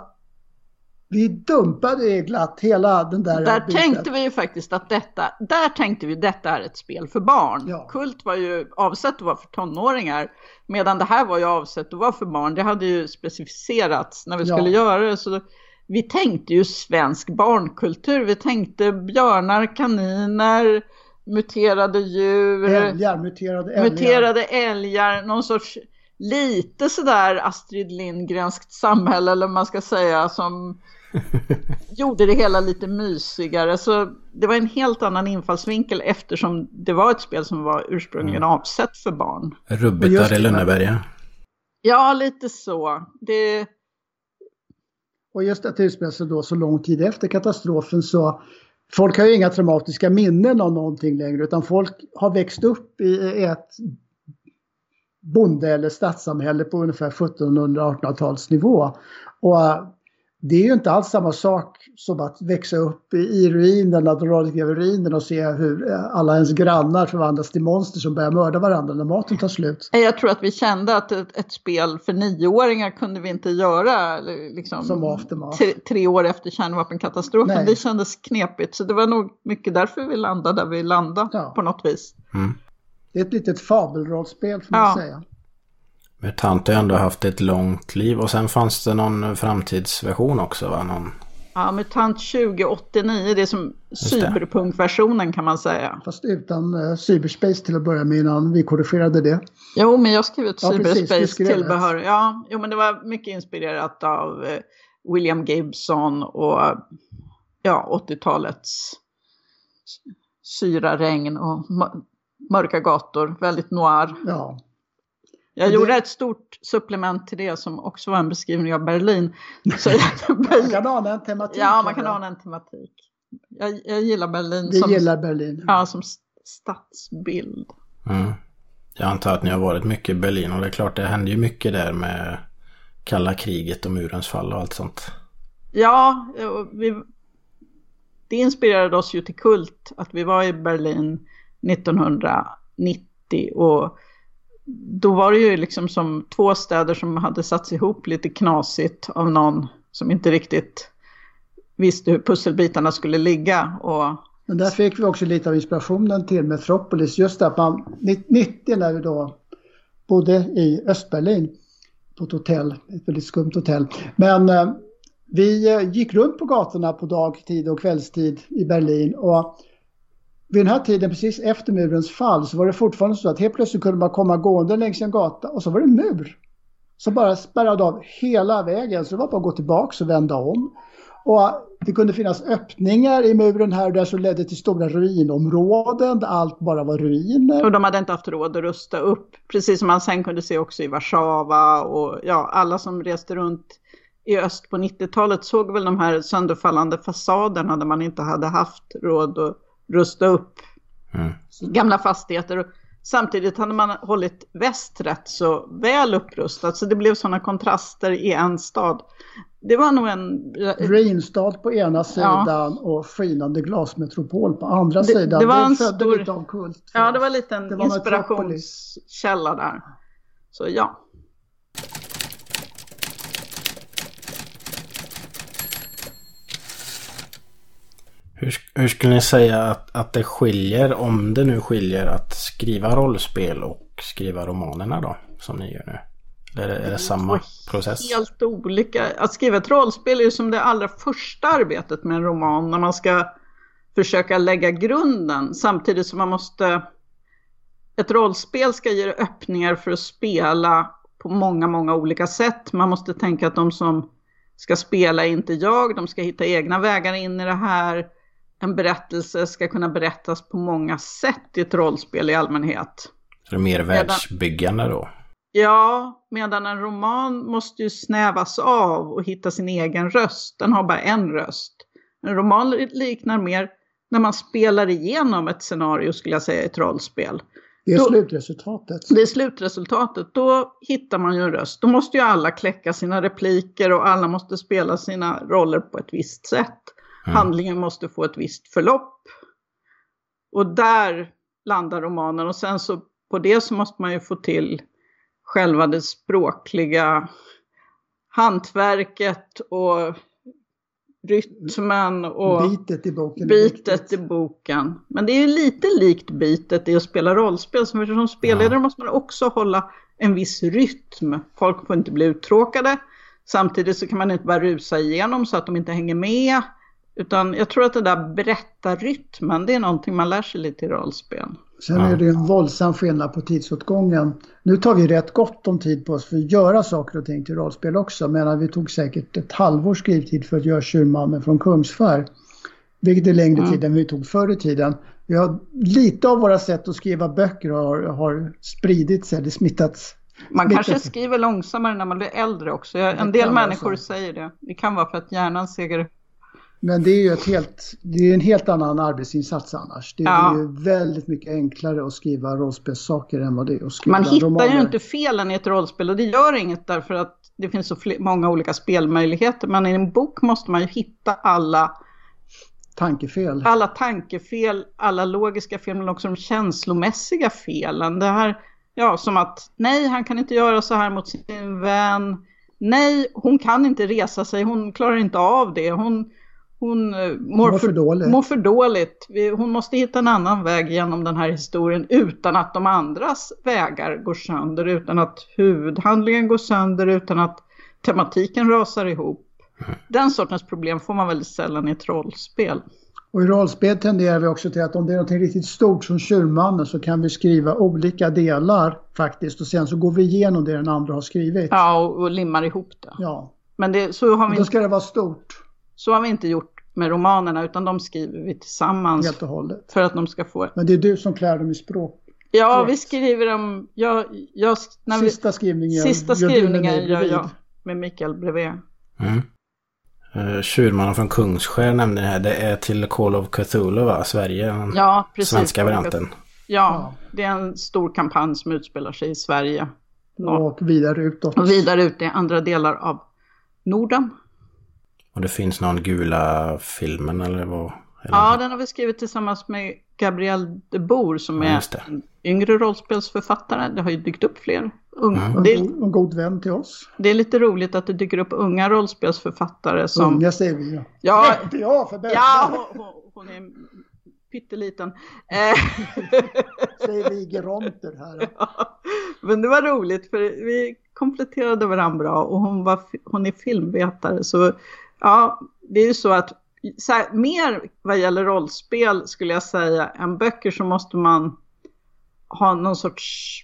vi dumpade glatt hela den där Där biten. tänkte vi ju faktiskt att detta, där tänkte vi detta är ett spel för barn. Ja. Kult var ju avsett att vara för tonåringar, medan det här var ju avsett att vara för barn. Det hade ju specificerats när vi Ja. skulle göra det. Så vi tänkte ju svensk barnkultur. Vi tänkte björnar, kaniner, muterade djur, Älgar, muterade älgar. muterade älgar, någon sorts lite sådär Astrid Lindgrenskt samhälle eller man ska säga som gjorde det hela lite mysigare. Så det var en helt annan infallsvinkel eftersom det var ett spel som var ursprungligen avsett för barn. Rubbet där i. Lönneberga. Ja, lite så. Det, och just att det utspelar sig då så lång tid efter katastrofen så folk har ju inga traumatiska minnen av någonting längre utan folk har växt upp i ett bonde eller stadssamhälle på ungefär 1700-1800-talsnivå. Och det är ju inte alls samma sak som att växa upp i, i ruinerna, de radioaktiva ruinerna och se hur eh, alla ens grannar förvandlas till monster som börjar mörda varandra när maten tar slut. Jag tror att vi kände att ett, ett spel för nioåringar kunde vi inte göra liksom, Som tre, tre år efter kärnvapenkatastrofen. Nej. Det kändes knepigt. Så det var nog mycket därför vi landade där vi landade Ja. på något vis. Det är ett litet fabelrollspel får man Ja. säga. MUTANT har ju ändå haft ett långt liv och sen fanns det någon framtidsversion också va? Någon... Ja, MUTANT 2089, det är som cyberpunkversionen kan man säga. Fast utan uh, cyberspace till att börja med innan vi korrigerade det. Jo, men jag skrev ut Ja, precis, du cyberspace skrev tillbehör. Ja, jo, men det var mycket inspirerat av eh, William Gibson och ja, 80-talets syra, regn och mö- mörka gator. Väldigt noir. Ja, Jag det- gjorde ett stort supplement till det som också var en beskrivning av Berlin. Så, man kan ana en tematik. ja, man kan ana en tematik. Jag, jag gillar Berlin Vi som, gillar Berlin. ja, som stadsbild. Mm. Jag antar att ni har varit mycket i Berlin och det är klart det hände ju mycket där med kalla kriget och murens fall och allt sånt. Ja, vi, det inspirerade oss ju till Kult att vi var i Berlin 1990 och då var det ju liksom som två städer som hade satts ihop lite knasigt av någon som inte riktigt visste hur pusselbitarna skulle ligga. Och Men där fick vi också lite av inspirationen till Metropolis. Just att man 90 när vi då bodde i Östberlin på ett hotell, ett väldigt skumt hotell. Men eh, vi eh, gick runt på gatorna på dagtid och kvällstid i Berlin och vid den här tiden, precis efter murens fall, så var det fortfarande så att helt plötsligt kunde man komma gående längs en gata och så var det en mur. Som bara spärrade av hela vägen, så det var bara att gå tillbaka och vända om. Och det kunde finnas öppningar i muren här och där som ledde till stora ruinområden där allt bara var ruiner. Och de hade inte haft råd att rusta upp. Precis som man sen kunde se också i Warszawa och ja, alla som reste runt i öst på 90-talet såg väl de här sönderfallande fasaderna där man inte hade haft råd att rusta upp Mm. gamla fastigheter. Samtidigt hade man hållit väst rätt så väl upprustat så det blev sådana kontraster i en stad. Det var nog en... Ruinstad på ena sidan och skinande glasmetropol på andra Det- sidan. det var en födde stor- lite av kult. Ja, det var lite en Det inspirationskälla där. Så ja. Hur, hur skulle ni säga att, att det skiljer, om det nu skiljer, att skriva rollspel och skriva romanerna då? Som ni gör nu. Är det, är det samma process? Helt olika. Att skriva ett rollspel är ju som det allra första arbetet med en roman när man ska försöka lägga grunden samtidigt som man måste... Ett rollspel ska ge öppningar för att spela på många, många olika sätt. Man måste tänka att de som ska spela är inte jag, de ska hitta egna vägar in i det här. En berättelse ska kunna berättas på många sätt i ett rollspel i allmänhet. Så det är mer världsbyggande då? Ja, medan en roman måste ju snävas av och hitta sin egen röst. Den har bara en röst. En roman liknar mer när man spelar igenom ett scenario skulle jag säga i ett rollspel. Det är Då- slutresultatet. Det är slutresultatet. Då hittar man ju en röst. Då måste ju alla kläcka sina repliker och alla måste spela sina roller på ett visst sätt. Handlingen måste få ett visst förlopp. Och där landar romanen och sen så på det så måste man ju få till själva det språkliga hantverket och rytmen och Bitet i boken. bitet i boken. Men det är ju lite likt bitet i att spela rollspel. Så för som spelledare måste man också hålla en viss rytm. Folk får inte bli uttråkade. Samtidigt så kan man inte bara rusa igenom så att de inte hänger med. Utan jag tror att det där berättarrytmen, det är någonting man lär sig lite i rollspel. Sen är det ju en våldsam skillnad på tidsåtgången. Nu tar vi rätt gott om tid på oss för att göra saker och ting till rollspel också. Men vi tog säkert ett halvårs skrivtid för att göra Tjurmannen från Kungsfär. Vilket är längre tid än vi tog förr i tiden. Vi har, lite av våra sätt att skriva böcker har, har spridits eller smittats. Man Lite. kanske skriver långsammare när man blir äldre också. En Det del människor säger det. Det kan vara för att hjärnan segar Men det är ju ett helt, det är en helt annan arbesinsats annars. Det är Ja. ju väldigt mycket enklare att skriva rollspelssaker än vad det är att skriva Man hittar romaner. ju inte felen i ett rollspel och det gör inget därför att det finns så många olika spelmöjligheter. Men i en bok måste man ju hitta alla, Tankefel. alla tankefel, alla logiska fel, men också de känslomässiga felen. Det här, ja, som att nej, han kan inte göra så här mot sin vän. Nej, hon kan inte resa sig, hon klarar inte av det. Hon, hon eh, mår, Mår för dåligt. mår för dåligt. Hon måste hitta en annan väg genom den här historien utan att de andras vägar går sönder, utan att huvudhandlingen går sönder, utan att tematiken rasar ihop. Den sortens problem får man väldigt sällan i ett rollspel. Och i rollspel tenderar vi också till att om det är något riktigt stort som Tjurmannen så kan vi skriva olika delar faktiskt och sen så går vi igenom det den andra har skrivit. Ja, och, och limmar ihop det. Ja. Men det, så, har vi, då ska det vara stort så har vi inte gjort med romanerna, utan de skriver vi tillsammans helt och hållet. för att de ska få... Men det är du som klär dem i språk. Ja, vi skriver dem... Jag, jag, när vi, Sista skrivningen sista skrivningen mig gör jag med Mikael bredvid. Mm. Uh, Tjurmannen från Kungsskär nämnde det här. Det är till Call of Cthulhu va? Sverige. Den Ja, precis. svenska varianten. Ja, det är en stor kampanj som utspelar sig i Sverige. Och vidare utåt. Och vidare ut i andra delar av Norden. Och det finns någon gula filmen eller vad? Eller? Ja, den har vi skrivit tillsammans med Gabrielle de Boer som Ja, är en yngre rollspelsförfattare. Det har ju dykt upp fler. Ung, Mm. det, är, en god vän till oss. det är lite roligt att det dyker upp unga rollspelsförfattare som... Unga säger vi ja. Ja, Ja, för ja hon, hon, hon är pytteliten. Eh, Säger vi geronter här. Ja, Men det var roligt för vi kompletterade varandra bra och hon, var, hon är filmvetare. Så ja, det är ju så att så här, mer vad gäller rollspel skulle jag säga än böcker så måste man ha någon sorts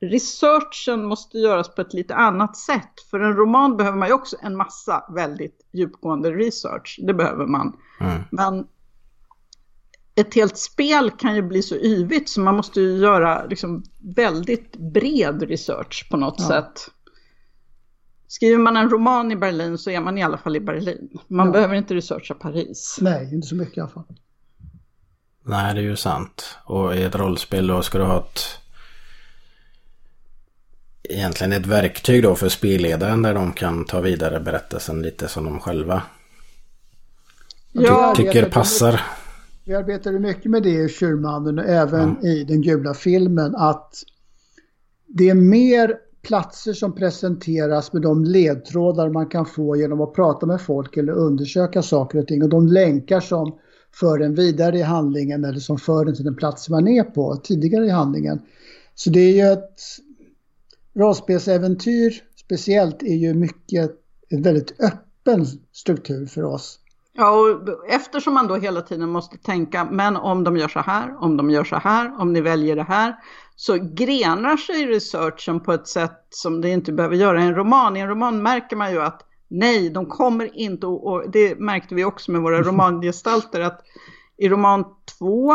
researchen måste göras på ett lite annat sätt. För en roman behöver man ju också en massa väldigt djupgående research. Det behöver man. Mm. Men ett helt spel kan ju bli så yvigt så man måste ju göra liksom väldigt bred research på något Ja. sätt. Skriver man en roman i Berlin så är man i alla fall i Berlin. Man Ja. behöver inte researcha Paris. Nej, inte så mycket i alla fall. Nej, det är ju sant. Och i ett rollspel då ska du ha ett... Egentligen ett verktyg då för spelledaren där de kan ta vidare berättelsen lite som de själva Ja, ty- tycker arbetar passar. Vi arbetade mycket med det i Tjurmannen och även i den gula filmen att det är mer platser som presenteras med de ledtrådar man kan få genom att prata med folk eller undersöka saker och ting och de länkar som för en vidare i handlingen eller som för en till den plats man är på tidigare i handlingen. Så det är ju ett rollspelsäventyr speciellt är ju mycket en väldigt öppen struktur för oss. Ja, och eftersom man då hela tiden måste tänka, men om de gör så här, om de gör så här, om ni väljer det här, så grenar sig researchen på ett sätt som det inte behöver göra i en roman. I en roman märker man ju att nej, de kommer inte, och och det märkte vi också med våra romangestalter, att i roman två,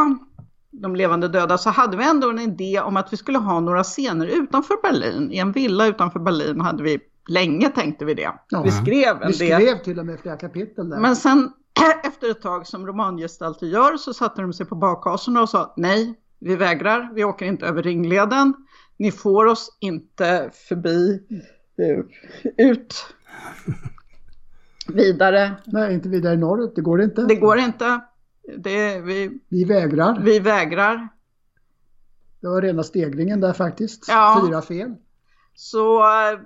De levande döda, så hade vi ändå en idé om att vi skulle ha några scener utanför Berlin. I en villa utanför Berlin hade vi, länge tänkte vi det. Ja. Vi skrev en Vi del. skrev till och med flera kapitel där. Men sen efter ett tag som romangestalter gör så satte de sig på bakhasorna och sa nej, vi vägrar, vi åker inte över ringleden. Ni får oss inte förbi, eh, ut, vidare. Nej, inte vidare norrut, det går inte. Det går inte. Det, vi, Vi vägrar. vi vägrar. Det var rena steglingen där faktiskt. Ja. Fyra fel. Så eh,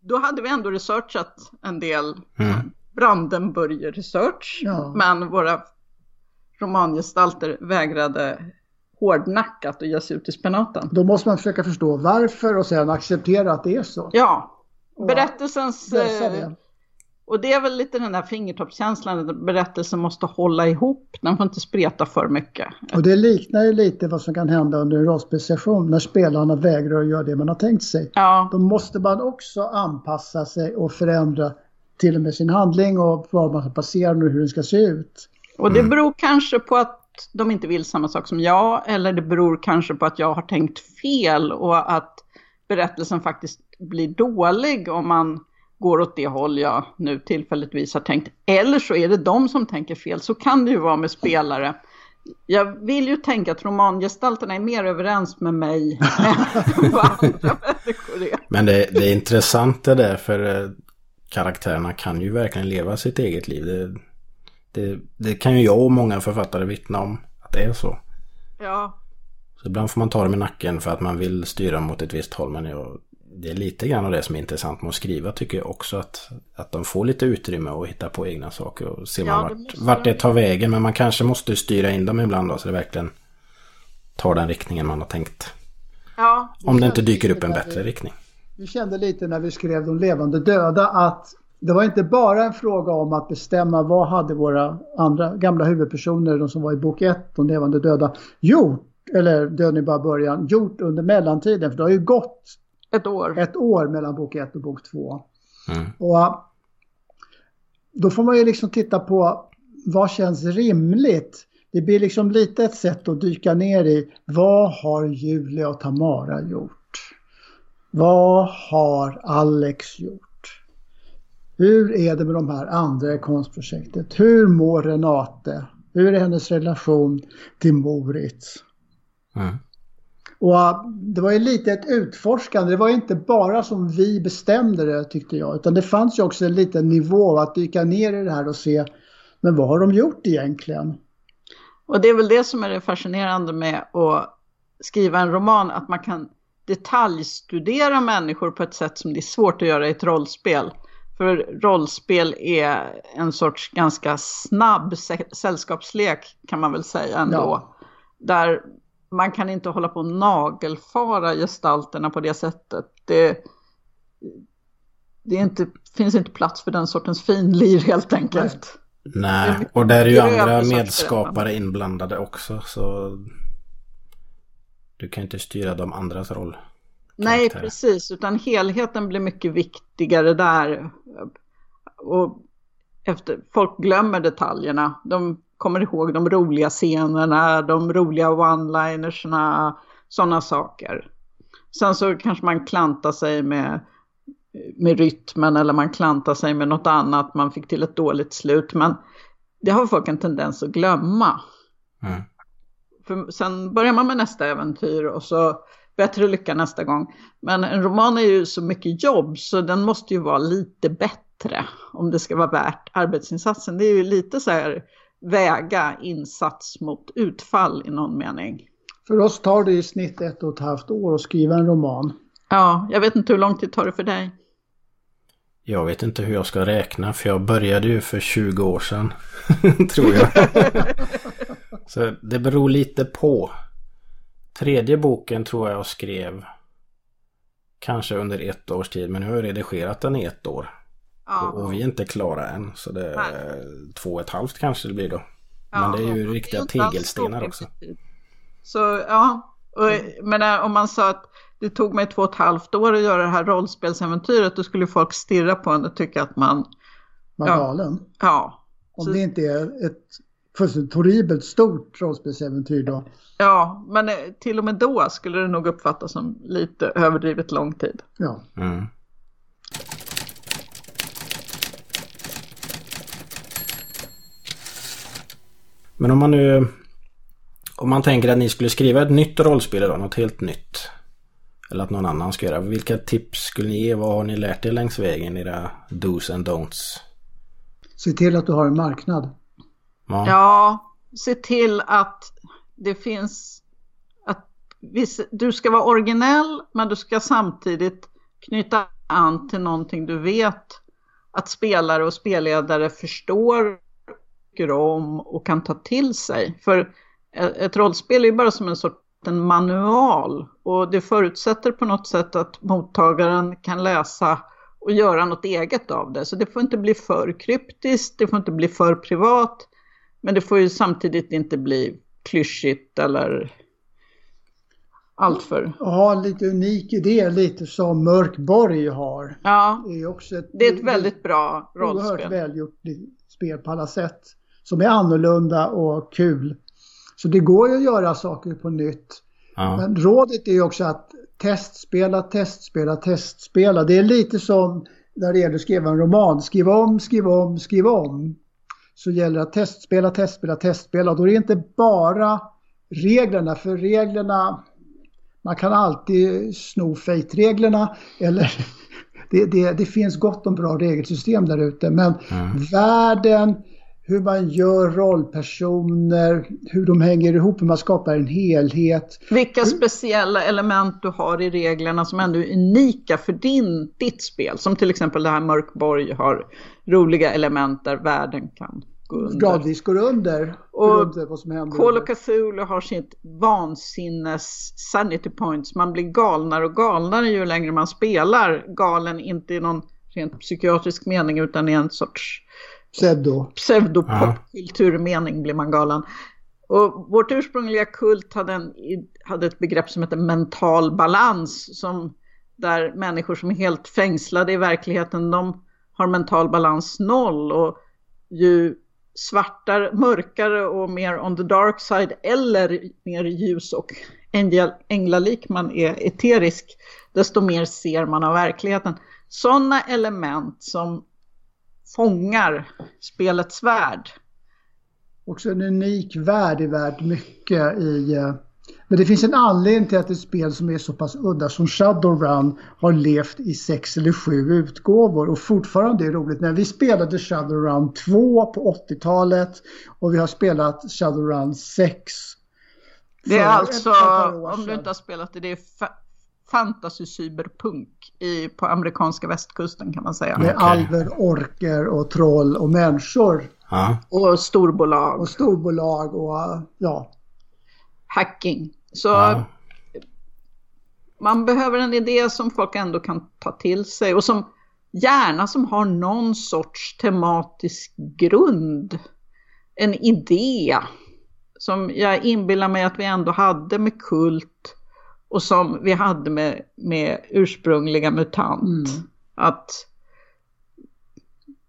då hade vi ändå researchat en del Mm. Brandenburger-research. Ja. Men våra romangestalter vägrade hårdnackat att ge sig ut i spenaten. Då måste man försöka förstå varför och sen acceptera att det är så. Ja, Och berättelsens... Läsa eh, det. Och det är väl lite den där fingertoppskänslan att berättelsen måste hålla ihop. Den får inte spreta för mycket. Och det liknar ju lite vad som kan hända under en rollspelssession när spelarna vägrar att göra det man har tänkt sig. Ja, Då måste man också anpassa sig och förändra till och med sin handling och vad man ska passera och hur den ska se ut. och det beror kanske på att de inte vill samma sak som jag. Eller det beror kanske på att jag har tänkt fel och att berättelsen faktiskt blir dålig om man går åt det håll jag nu tillfälligtvis har tänkt. Eller så är det de som tänker fel. Så kan det ju vara med spelare. jag vill ju tänka att romangestalterna är mer överens med mig än vad andra människor är. Men det, det är intressant det där för eh, karaktärerna kan ju verkligen leva sitt eget liv. Det, det, det kan ju jag och många författare vittna om att det är så. Ja, Så ibland får man ta dem i nacken för att man vill styra mot ett visst håll. Men jag, det är lite grann av det som är intressant med att skriva tycker jag också. Att, att de får lite utrymme att hitta på egna saker och se Ja, man det vart, vart det tar vägen. Men man kanske måste styra in dem ibland då så det verkligen tar den riktningen man har tänkt. ja, Om det inte dyker upp en bättre riktning. Vi kände lite när vi skrev De levande döda att det var inte bara en fråga om att bestämma vad hade våra andra gamla huvudpersoner, de som var i bok 1, De levande döda, gjort, eller Döden i bara början, gjort under mellantiden. För det har ju gått ett år. ett år mellan bok 1 och bok 2. Mm. Och äh, då får man ju liksom titta på vad känns rimligt. Det blir liksom lite ett sätt att dyka ner i vad har Julia och Tamara gjort? Vad har Alex gjort? Hur är det med de här andra i konstprojektet? Hur mår Renate? Hur är hennes relation till Moritz? Mm. Och äh, det var ju lite ett utforskande. Det var ju inte bara som vi bestämde det tyckte jag. Utan det fanns ju också en liten nivå att dyka ner i det här och se men vad har de gjort egentligen? Och det är väl det som är det fascinerande med att skriva en roman, att man kan detaljstudera människor på ett sätt som det är svårt att göra i ett rollspel. För rollspel är en sorts ganska snabb sä- sällskapslek kan man väl säga ändå. Ja. Där man kan inte hålla på och nagelfara gestalterna på det sättet. Det, det inte, finns inte plats för den sortens finlir helt enkelt. Nej, och där är ju andra medskapare inblandade också. Så du kan inte styra de andras roll. Nej, precis, utan helheten blir mycket viktigare där. Och efter, folk glömmer detaljerna. De kommer ihåg de roliga scenerna, de roliga one-linersna, sådana saker. Sen så kanske man klantar sig med, med rytmen eller man klantar sig med något annat, man fick till ett dåligt slut. Men det har folk en tendens att glömma. Mm. För sen börjar man med nästa äventyr och så bättre lycka nästa gång. Men en roman är ju så mycket jobb så den måste ju vara lite bättre om det ska vara värt arbetsinsatsen. Det är ju lite så här väga insats mot utfall i någon mening. För oss tar det i snitt ett och ett halvt år att skriva en roman. Ja, jag vet inte hur lång tid tar det för dig? Jag vet inte hur jag ska räkna för jag började ju för 20 år sedan. tror jag. Så det beror lite på. Tredje boken tror jag skrev kanske under ett års tid. Men nu har jag redigerat den i ett år. Och, och vi är inte klara än. Så det är två och ett halvt kanske det blir då. Men det är ju Ja, riktiga är tegelstenar så också. Så ja, och, men äh, om man sa att det tog mig två och ett halvt år att göra det här rollspelsäventyret, då skulle folk stirra på en och tycka att man, Var Ja. galen. ja, Om Så- det inte är ett fullständigt horribelt stort rollspelsäventyr då. ja, men eh, till och med då skulle det nog uppfattas som lite överdrivet lång tid. Ja. Mm. Men om man nu... Om man tänker att ni skulle skriva ett nytt rollspel idag, något helt nytt. Eller att någon annan ska göra. Vilka tips skulle ni ge? Vad har ni lärt er längs vägen? Era dos and don'ts? Se till att du har en marknad. Ja. Ja, se till att det finns att du ska vara originell men du ska samtidigt knyta an till någonting du vet att spelare och spelledare förstår, tycker om och kan ta till sig. För ett ett rollspel är ju bara som en sorts en manual och det förutsätter på något sätt att mottagaren kan läsa och göra något eget av det. Så det får inte bli för kryptiskt, det får inte bli för privat, men det får ju samtidigt inte bli klyschigt eller alltför... En lite unik idé, lite som Mörkborg har. Ja, Det är också ett, det är ett väldigt bra oerhört rollspel. välgjort spel på alla sätt. Som är annorlunda och kul. Så det går ju att göra saker på nytt. Ja. Men rådet är ju också att testspela, testspela, testspela. Det är lite som när det gäller att skriva en roman. Skriv om, skriv om, skriv om. Så gäller det att testspela, testspela, testspela. Och då är det inte bara reglerna, för reglerna, man kan alltid sno Fate-reglerna eller det, det, det, finns gott om bra regelsystem där ute. Men Mm. världen, hur man gör rollpersoner, hur de hänger ihop, hur man skapar en helhet. Vilka speciella element du har i reglerna som ändå är unika för din, ditt spel. Som till exempel det här Mörkborg har roliga element där världen kan gå under. Gradvis går under. Och under vad som händer. Call of Cthulhu har sitt vansinnes sanity points. Man blir galnare och galnare ju längre man spelar. Galen inte i någon rent psykiatrisk mening utan i en sorts Pseudo. pseudopopkulturmening blir man galen. Och vårt ursprungliga kult hade, en, hade ett begrepp som heter mental balans. Som där människor som är helt fängslade i verkligheten, de har mental balans noll. Och ju svartare, mörkare och mer on the dark side eller mer ljus och änglalik man är eterisk, desto mer ser man av verkligheten. Sådana element som fångar spelets värld. Också en unik värld är värt mycket i... eh, Men det finns en anledning till att ett spel som är så pass udda som Shadowrun har levt i sex eller sju utgåvor och fortfarande är roligt. När vi spelade Shadowrun 2 på 80-talet och vi har spelat Shadowrun 6. Det är alltså, om du inte har spelat det, det är fantasy cyberpunk i, på amerikanska västkusten kan man säga. Med Okej. alver, orker och troll och människor. Ja. Och storbolag, Och storbolag och ja. hacking. Så Ja. man behöver en idé som folk ändå kan ta till sig och som gärna som har någon sorts tematisk grund. En idé som jag inbillar mig att vi ändå hade med kult och som vi hade med, med ursprungliga MUTANT. Mm. Att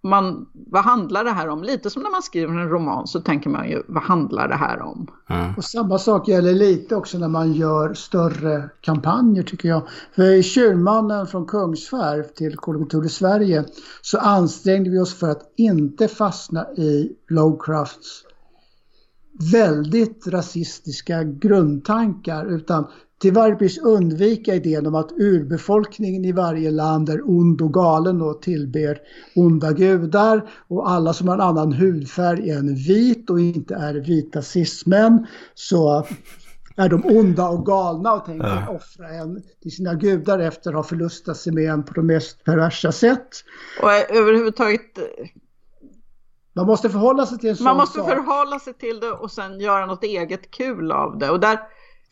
man, vad handlar det här om? Lite som när man skriver en roman så tänker man ju, vad handlar det här om? Ja. Och samma sak gäller lite också när man gör större kampanjer tycker jag. För i Tjurmannen från Kungsfär till of Cthulhu Sverige så ansträngde vi oss för att inte fastna i Lovecrafts väldigt rasistiska grundtankar utan till varje pris undvika idén om att urbefolkningen i varje land är ond och galen och tillber onda gudar och alla som har en annan hudfärg än vit och inte är vita cismän så är de onda och galna och tänker Ja. offra en till sina gudar efter att ha förlustat sig med en på de mest perversa sätt. Och överhuvudtaget, Man måste förhålla sig till en sån man måste sak. förhålla sig till det och sen göra något eget kul av det. Och där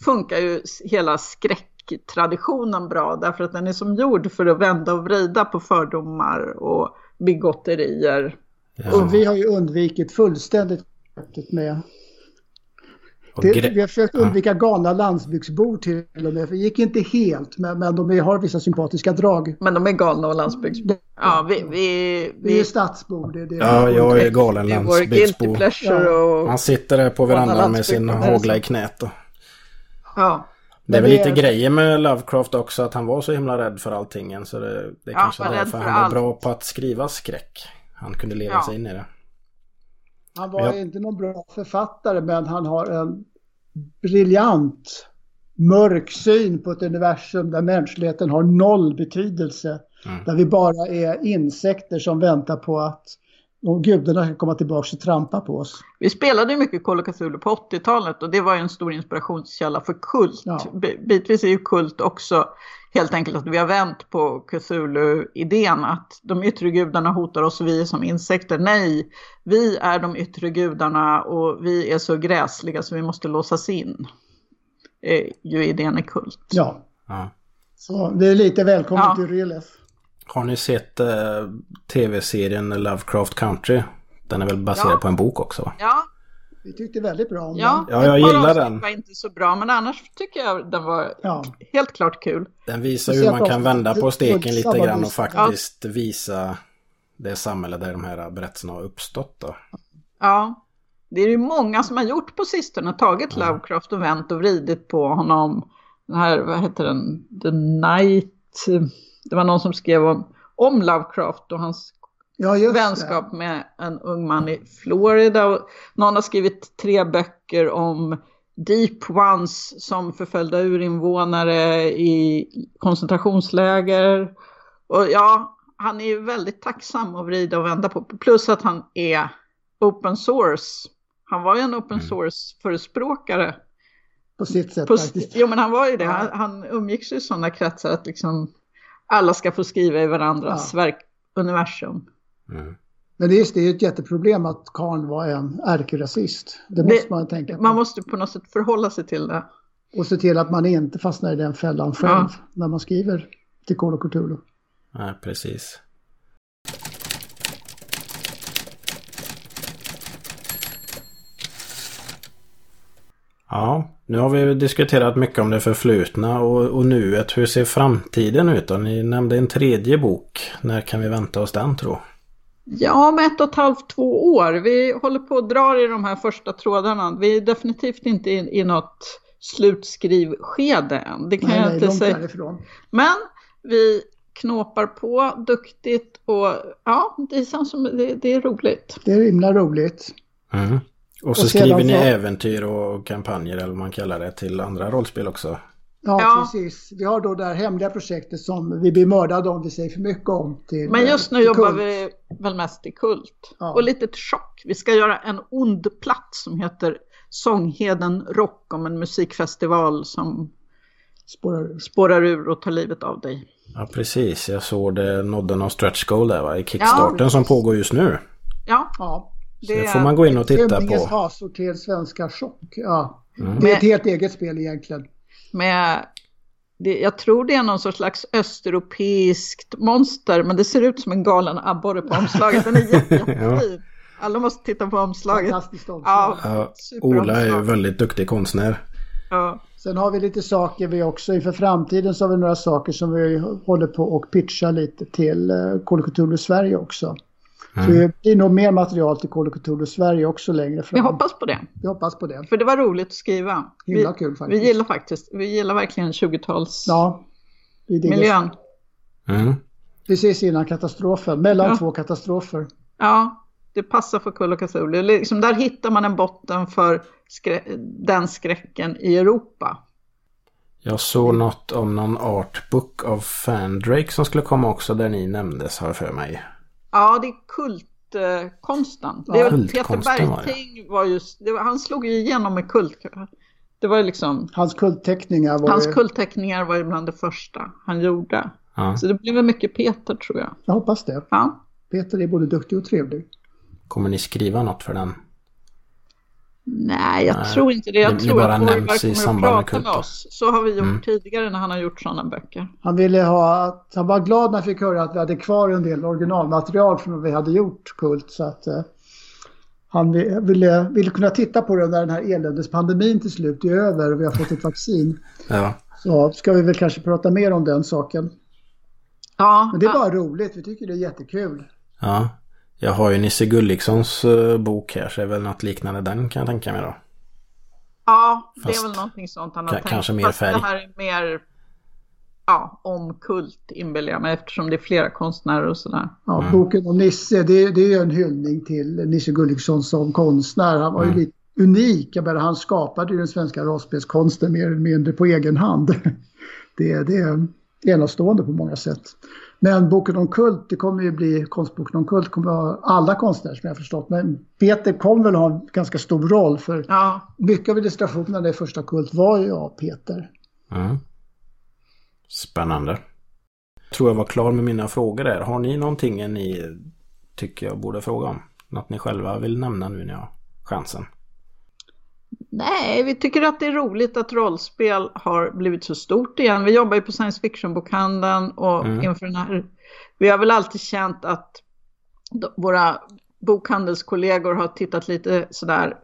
funkar ju hela skräcktraditionen bra därför att den är som gjord för att vända och vrida på fördomar och bigotterier. Ja. Och vi har ju undvikit fullständigt med Och Det, vi har försökt undvika galna landsbygdsbor till och med. För det gick inte helt, men, men de är- har vissa sympatiska drag. Men de är galna och landsbygdsbor. Ja, vi, vi, Vi är stadsbor. Det, det, Ja, jag är galen landsbygdsbo. och... Han sitter där på verandan med sin så? i knät. Då. Ja. Det är väl det lite är- grejer med Lovecraft också att han var så himla rädd för allting. Så det, det Ja, kanske var därför för han var bra på att skriva skräck. Han kunde leva Ja. sig in i det. Han var Ja. inte någon bra författare, men han har en briljant mörk syn på ett universum där mänskligheten har noll betydelse. Mm. Där vi bara är insekter som väntar på att och gudarna ska komma tillbaka och trampa på oss. Vi spelade ju mycket Call of Cthulhu på 80-talet och det var ju en stor inspirationskälla för kult. Ja. Bitvis är ju kult också helt enkelt att vi har vänt på Cthulhu-idén att de yttre gudarna hotar oss och vi är som insekter. Nej, vi är de yttre gudarna och vi är så gräsliga så vi måste låsas in. är ju idén i kult. Ja, Ja. så det är lite välkommen Ja. till Reles. Har ni sett eh, tv-serien Lovecraft Country? Den är väl baserad Ja. på en bok också? va? Ja, Vi tyckte väldigt bra om ja, den. Ja, jag gillar den. var inte så bra men annars tycker jag den var Ja. helt klart kul. Den visar Vi hur man kan vända på steken lite grann och faktiskt visa det samhälle där de här berättelserna har uppstått. Då. Ja, det är ju många som har gjort på sistone, tagit Lovecraft och vänt och vridit på honom. Den här, vad heter den, The Night, det var någon som skrev om, om Lovecraft och hans Ja, vänskap med en ung man i Florida. Och någon har skrivit tre böcker om Deep Ones som förföljda urinvånare i koncentrationsläger. Och ja, han är ju väldigt tacksam att vrida och vända på. Plus att han är open source. Han var ju en open source-förespråkare. det. På sitt sätt På, faktiskt. jo men han var ju det. Han, han umgicks ju i sådana kretsar att liksom alla ska få skriva i varandras verk, universum. Mm. Men det är, just, det är ett jätteproblem att Karn var en ärkerasist. Det måste man tänka på. Man måste på något sätt förhålla sig till det. Och se till att man inte fastnar i den fällan själv Ja. när man skriver till Call of Cthulhu. Nej, precis. Ja, nu har vi diskuterat mycket om det förflutna och, och nuet. Hur ser framtiden ut då? Ni nämnde en tredje bok. När kan vi vänta oss den tro? Ja, om ett och ett halvt, två år. Vi håller på att dra i de här första trådarna. Vi är definitivt inte i, i något slutskrivskede än. Det kan Nej, jag nej, inte långt säga. därifrån. Men vi knåpar på duktigt och ja, det känns som det, det är roligt. Det är himla roligt. Mm. Och så Och skriver ni så- äventyr och kampanjer eller vad man kallar det till andra rollspel också. Ja, Ja. precis. Vi har då det här hemliga projektet som vi blir mördade om vi säger för mycket om. Till, Men just nu till jobbar Kult. vi väl mest i kult. Ja. Och lite chock. Vi ska göra en ond plats som heter Sångheden Rock om en musikfestival som Spårar, spårar ur och tar livet av dig. Ja, precis. Jag såg det nådde någon stretch goal där va? I kickstarten som pågår just nu. Ja, ja. Så det får man gå in och titta på. hasor till svenska chock. Ja. Mm. Det är ett helt eget spel egentligen. med det, jag tror det är någon slags östeuropeiskt monster, men det ser ut som en galen abborre på omslaget. Den är jätte, jättefin. Alla måste titta på omslaget. Fantastiskt omslag. Ja, Ja. Ola är ju väldigt duktig konstnär. Ja. Sen har vi lite saker vi också inför framtiden så har vi några saker som vi håller på och pitcha lite till eh, of Cthulhu Sverige också. Så Mm. det blir nog mer material till Call of Cthulhu Sverige också längre fram. Vi hoppas på det, Vi hoppas på det. för det var roligt att skriva. Himla vi, kul faktiskt. vi gillar faktiskt, vi gillar verkligen 20-tals Ja, miljön. Mm. precis innan katastrofen, mellan Ja. två katastrofer. Ja, det passar för Kull och Cthulhu. Liksom där hittar man en botten för skrä- den skräcken i Europa. Jag såg något om någon artbook av Fandrake som skulle komma också där ni nämndes har för mig. Ja, det är kultkonsten. Det är väl Peter det. Bergting var just, det var, han slog ju igenom med kult. Det var liksom, Hans kultteckningar var hans ju, kultteckningar var ju bland det första han gjorde. Ja. Så det blev väl mycket Peter tror jag. jag hoppas det. Ja. Peter är både duktig och trevlig. Kommer ni skriva något för den? Nej, jag Nej, tror inte det. Jag det- tror att i kommer att med prata med kult. oss. Så har vi gjort Mm. tidigare när han har gjort sådana böcker. Han ville ha att, han var glad när han fick höra att vi hade kvar en del originalmaterial från vad vi hade gjort Kult. Så att eh, han vi- ville, ville kunna titta på det när den här eländespandemin till slut är över och vi har fått ett vaccin. Ja. Så ska vi väl kanske prata mer om den saken. Ja, Men det är ja. bara roligt, vi tycker det är jättekul. ja. Jag har ju Nisse Gullikssons eh, bok här så det är väl något liknande den kan jag tänka mig då. Ja, det Fast är väl någonting sånt han har tänkt. kanske mer Fast färg. det här är mer ja, om kult inbillar jag mig eftersom det är flera konstnärer och sådär. Ja, Mm. Boken om Nisse, det, det är ju en hyllning till Nisse Gulliksson som konstnär. Han var ju Mm. lite unik. Jag menar, han skapade ju den svenska rollspelskonsten mer eller mindre på egen hand. Det, det är enastående på många sätt. Men boken om kult, det kommer ju bli, konstboken om kult kommer vara alla konstnärer som jag har förstått. Men Peter kommer väl ha en ganska stor roll för Ja, mycket av illustrationerna i första kult var ju av Peter. Mm. Spännande. Tror jag var klar med mina frågor där. Har ni någonting ni tycker jag borde fråga om? Något ni själva vill nämna nu när jag har chansen? Nej, vi tycker att det är roligt att rollspel har blivit så stort igen. Vi jobbar ju på science fiction-bokhandeln och Mm. inför den här, vi har väl alltid känt att de- våra bokhandelskollegor har tittat lite sådär,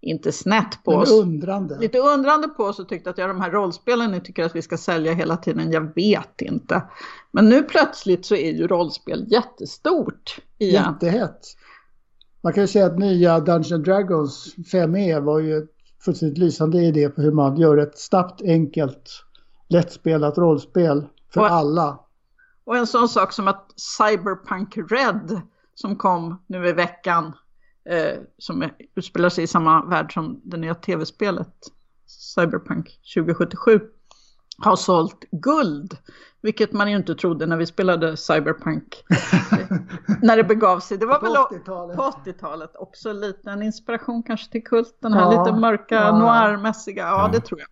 inte snett på Men oss. undrande. lite undrande på oss och tyckte att ja, de här rollspelen ni tycker att vi ska sälja hela tiden, jag vet inte. Men nu plötsligt så är ju rollspel jättestort igen. Jättehett. Man kan ju säga att nya Dungeons Dragons 5e var ju ett fullständigt lysande idé på hur man gör ett snabbt, enkelt, lättspelat rollspel för Och- alla. Och en sån sak som att Cyberpunk Red som kom nu i veckan. Eh, som utspelar sig i samma värld som det nya tv-spelet Cyberpunk 2077. Har sålt guld. Vilket man ju inte trodde när vi spelade Cyberpunk. när det begav sig. Det var På väl 80-talet. på 80-talet också lite en inspiration kanske till kult. Den här Ja, lite mörka ja. noirmässiga. Ja, Ja. det tror jag.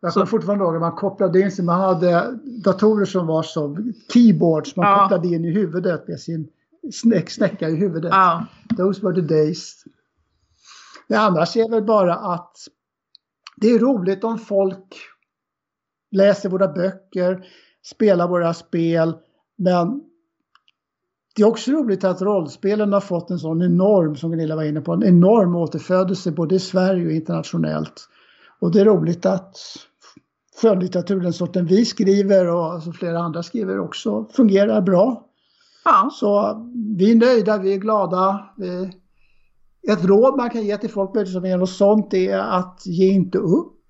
Jag kommer fortfarande ihåg när man kopplade in sig. Man hade datorer som var som keyboards. Man Ja. kopplade in i huvudet med sin snäck, snäcka i huvudet. Ja, Those were the days. Det annars är väl bara att det är roligt om folk läser våra böcker, spelar våra spel. Men det är också roligt att rollspelen har fått en sån enorm, som Gunilla var inne på, en enorm återfödelse både i Sverige och internationellt. Och det är roligt att skönlitteratur, den sorten vi skriver och alltså flera andra skriver också, fungerar bra. ja. Så vi är nöjda, vi är glada. Ett råd man kan ge till folk som är något sånt är att ge inte upp.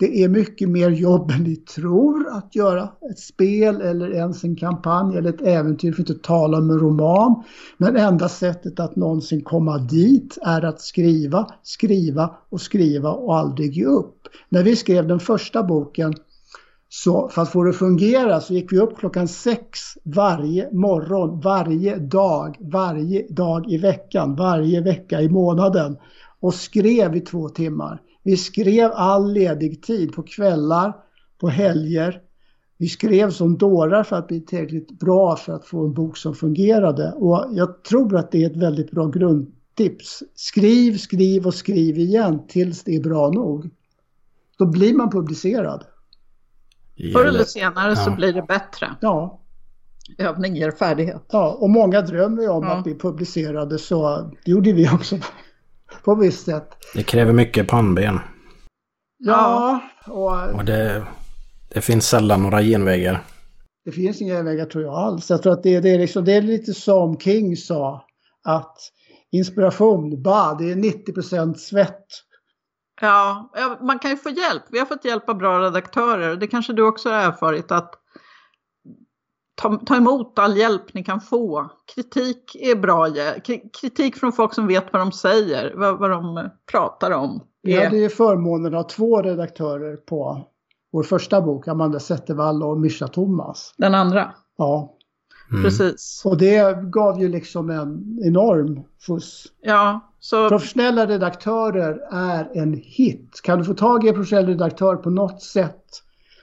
Det är mycket mer jobb än ni tror att göra ett spel eller ens en kampanj eller ett äventyr, för att inte tala om en roman. Men enda sättet att någonsin komma dit är att skriva, skriva och skriva och aldrig ge upp. När vi skrev den första boken så för att få det att fungera så gick vi upp klockan sex varje morgon, varje dag, varje dag i veckan, varje vecka i månaden och skrev i två timmar. Vi skrev all ledig tid på kvällar, på helger. Vi skrev som dårar för att bli tillräckligt bra för att få en bok som fungerade och jag tror att det är ett väldigt bra grundtips. Skriv, skriv och skriv igen tills det är bra nog. Då blir man publicerad. Förr eller senare så blir det bättre. Ja, Övning ger färdighet. Ja, och många drömmer ju om Ja. att bli publicerade så det gjorde vi också på visst sätt. Det kräver mycket pannben. Ja, och Och det, det finns sällan några genvägar. det finns inga vägar tror jag alls. Jag tror att det, det, är, liksom, det är lite som King sa att inspiration, bah, det är 90 svett. Ja, ja, man kan ju få hjälp. Vi har fått hjälp av bra redaktörer. Det kanske du också har erfarit att ta, ta emot all hjälp ni kan få. Kritik är bra Kritik från folk som vet vad de säger, vad, vad de pratar om. Vi är- hade ju förmånen att ha två redaktörer på vår första bok, Amanda Zettervall och Mischa Thomas. Den andra, Ja, Mm. precis. och det gav ju liksom en enorm skjuts. Ja, så Professionella redaktörer är en hit. Kan du få tag i en professionell redaktör på något sätt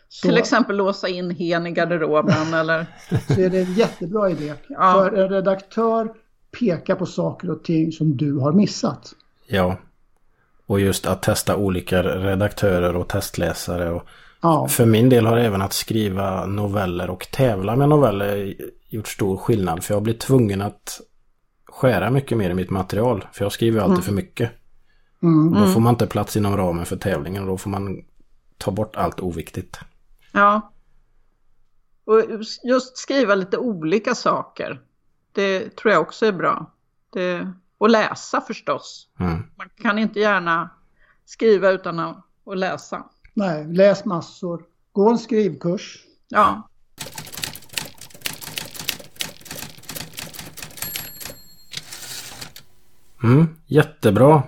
så, till exempel låsa in hen i garderoben eller så är det en jättebra idé. Ja. För en redaktör pekar på saker och ting som du har missat. Ja. Och just att testa olika redaktörer och testläsare. Och Ja, för min del har även att skriva noveller och tävla med noveller gjort stor skillnad. För jag blir tvungen att skära mycket mer i mitt material. För jag skriver alltid för mycket. mm. Då får man inte plats inom ramen för tävlingen. Och då får man ta bort allt oviktigt. Ja. Och just skriva lite olika saker. Det tror jag också är bra. Det, och läsa förstås. Mm. Man kan inte gärna skriva utan att, att läsa. nej, läs massor. Gå en skrivkurs. Ja, Mm, jättebra.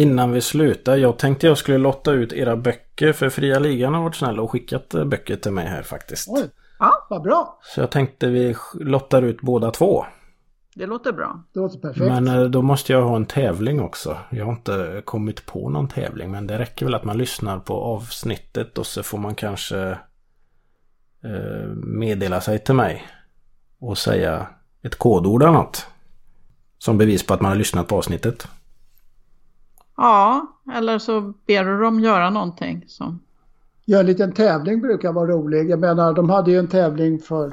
Innan vi slutar, jag tänkte jag skulle lotta ut era böcker för Fria Ligan har varit snälla och skickat eh, böcker till mig här faktiskt. Oj, ja vad bra. Så jag tänkte vi lottar ut båda två. det låter bra. Det låter perfekt. Men eh, då måste jag ha en tävling också. Jag har inte kommit på någon tävling men det räcker väl att man lyssnar på avsnittet och så får man kanske eh, meddela sig till mig och säga ett kodord eller något. Som bevis på att man har lyssnat på avsnittet. Ja, eller så ber du dem göra någonting. Som, Göra en liten tävling brukar vara rolig. Jag menar, de hade ju en tävling för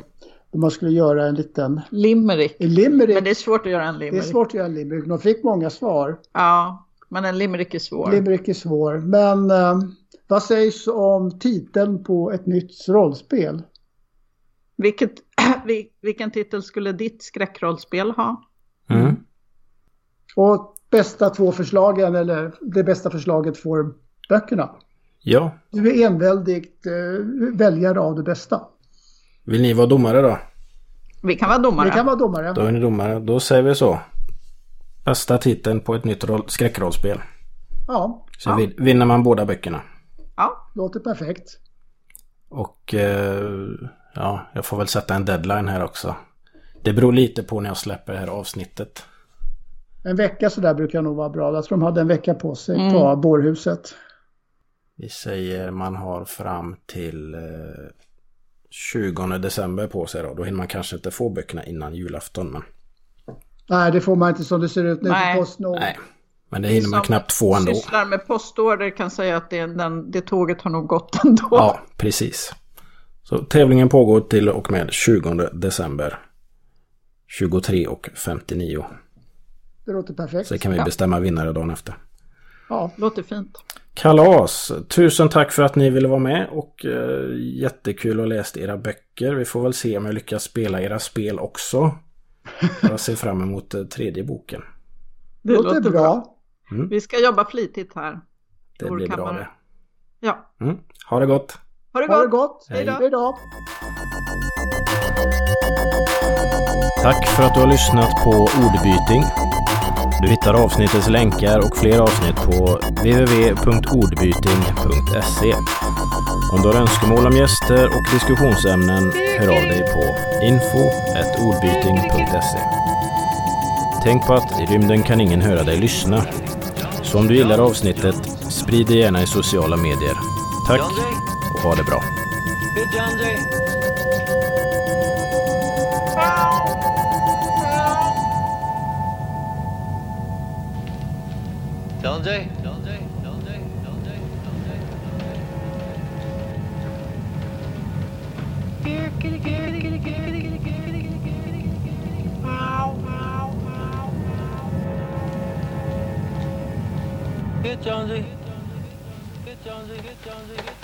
då man skulle göra en liten limerick. en limerick. Men det är svårt att göra en Det är limerick. svårt att göra en limerick. De fick många svar. Ja, men en limerick är svår. Limerick är svår. Men eh, vad sägs om titeln på ett nytt rollspel? Vilket, vil- vilken titel skulle ditt skräckrollspel ha? Mm. Och bästa två förslagen, eller det bästa förslaget får böckerna. Ja, Du är enväldigt eh, väljare av det bästa. vill ni vara domare då? Vi kan vara domare. Vi kan vara domare. Då är ni domare. Då säger vi så. Bästa titeln på ett nytt roll- skräckrollspel. Ja, Så vin- vinner man båda böckerna. Ja, låter perfekt. Och eh, ja, jag får väl sätta en deadline här också. Det beror lite på när jag släpper det här avsnittet. En vecka sådär brukar nog vara bra. Jag tror de hade en vecka på sig Mm. på bårhuset. Vi säger man har fram till eh, 20 december på sig då. Då hinner man kanske inte få böckerna innan julafton. Men, Nej, det får man inte som det ser ut nu Nej. på Postnord. nej, men det hinner man knappt få ändå. sysslar med postorder kan säga att det, den, det tåget har nog gått ändå. Ja, precis. Så tävlingen pågår till och med 20 december. 23 och 59. Det låter perfekt. Så kan vi Ja. bestämma vinnare dagen efter. Ja, Låter fint. Kalas! Tusen tack för att ni ville vara med och eh, jättekul att läsa era böcker. Vi får väl se om jag lyckas spela era spel också. Jag ser fram emot eh, tredje boken. Det det låter bra. Vi ska jobba flitigt här. Det blir bra Storkammaren. det. Ja. Mm. Ha det gott! Ha det Ha det gott! gott. Hej. Hej då. Tack för att du har lyssnat på Ordbyting. Du hittar avsnittets länkar och fler avsnitt på www.ordbyting.se. Om du har önskemål om gäster och diskussionsämnen, hör av dig på info.ordbyting.se. Tänk på att i rymden kan ingen höra dig lyssna. Så om du gillar avsnittet, sprid det gärna i sociala medier. Tack och ha det bra. Tell him, Jay. Tell him, Jay. Tell him, Jay. Tell him, Jay. Tell Jay. Beer, get it, get it, get it, get it, get it, get it, get it, get it, get it, get it, get it. Get Jonesy. Get Jonesy. Get Jonesy. Get Jonesy.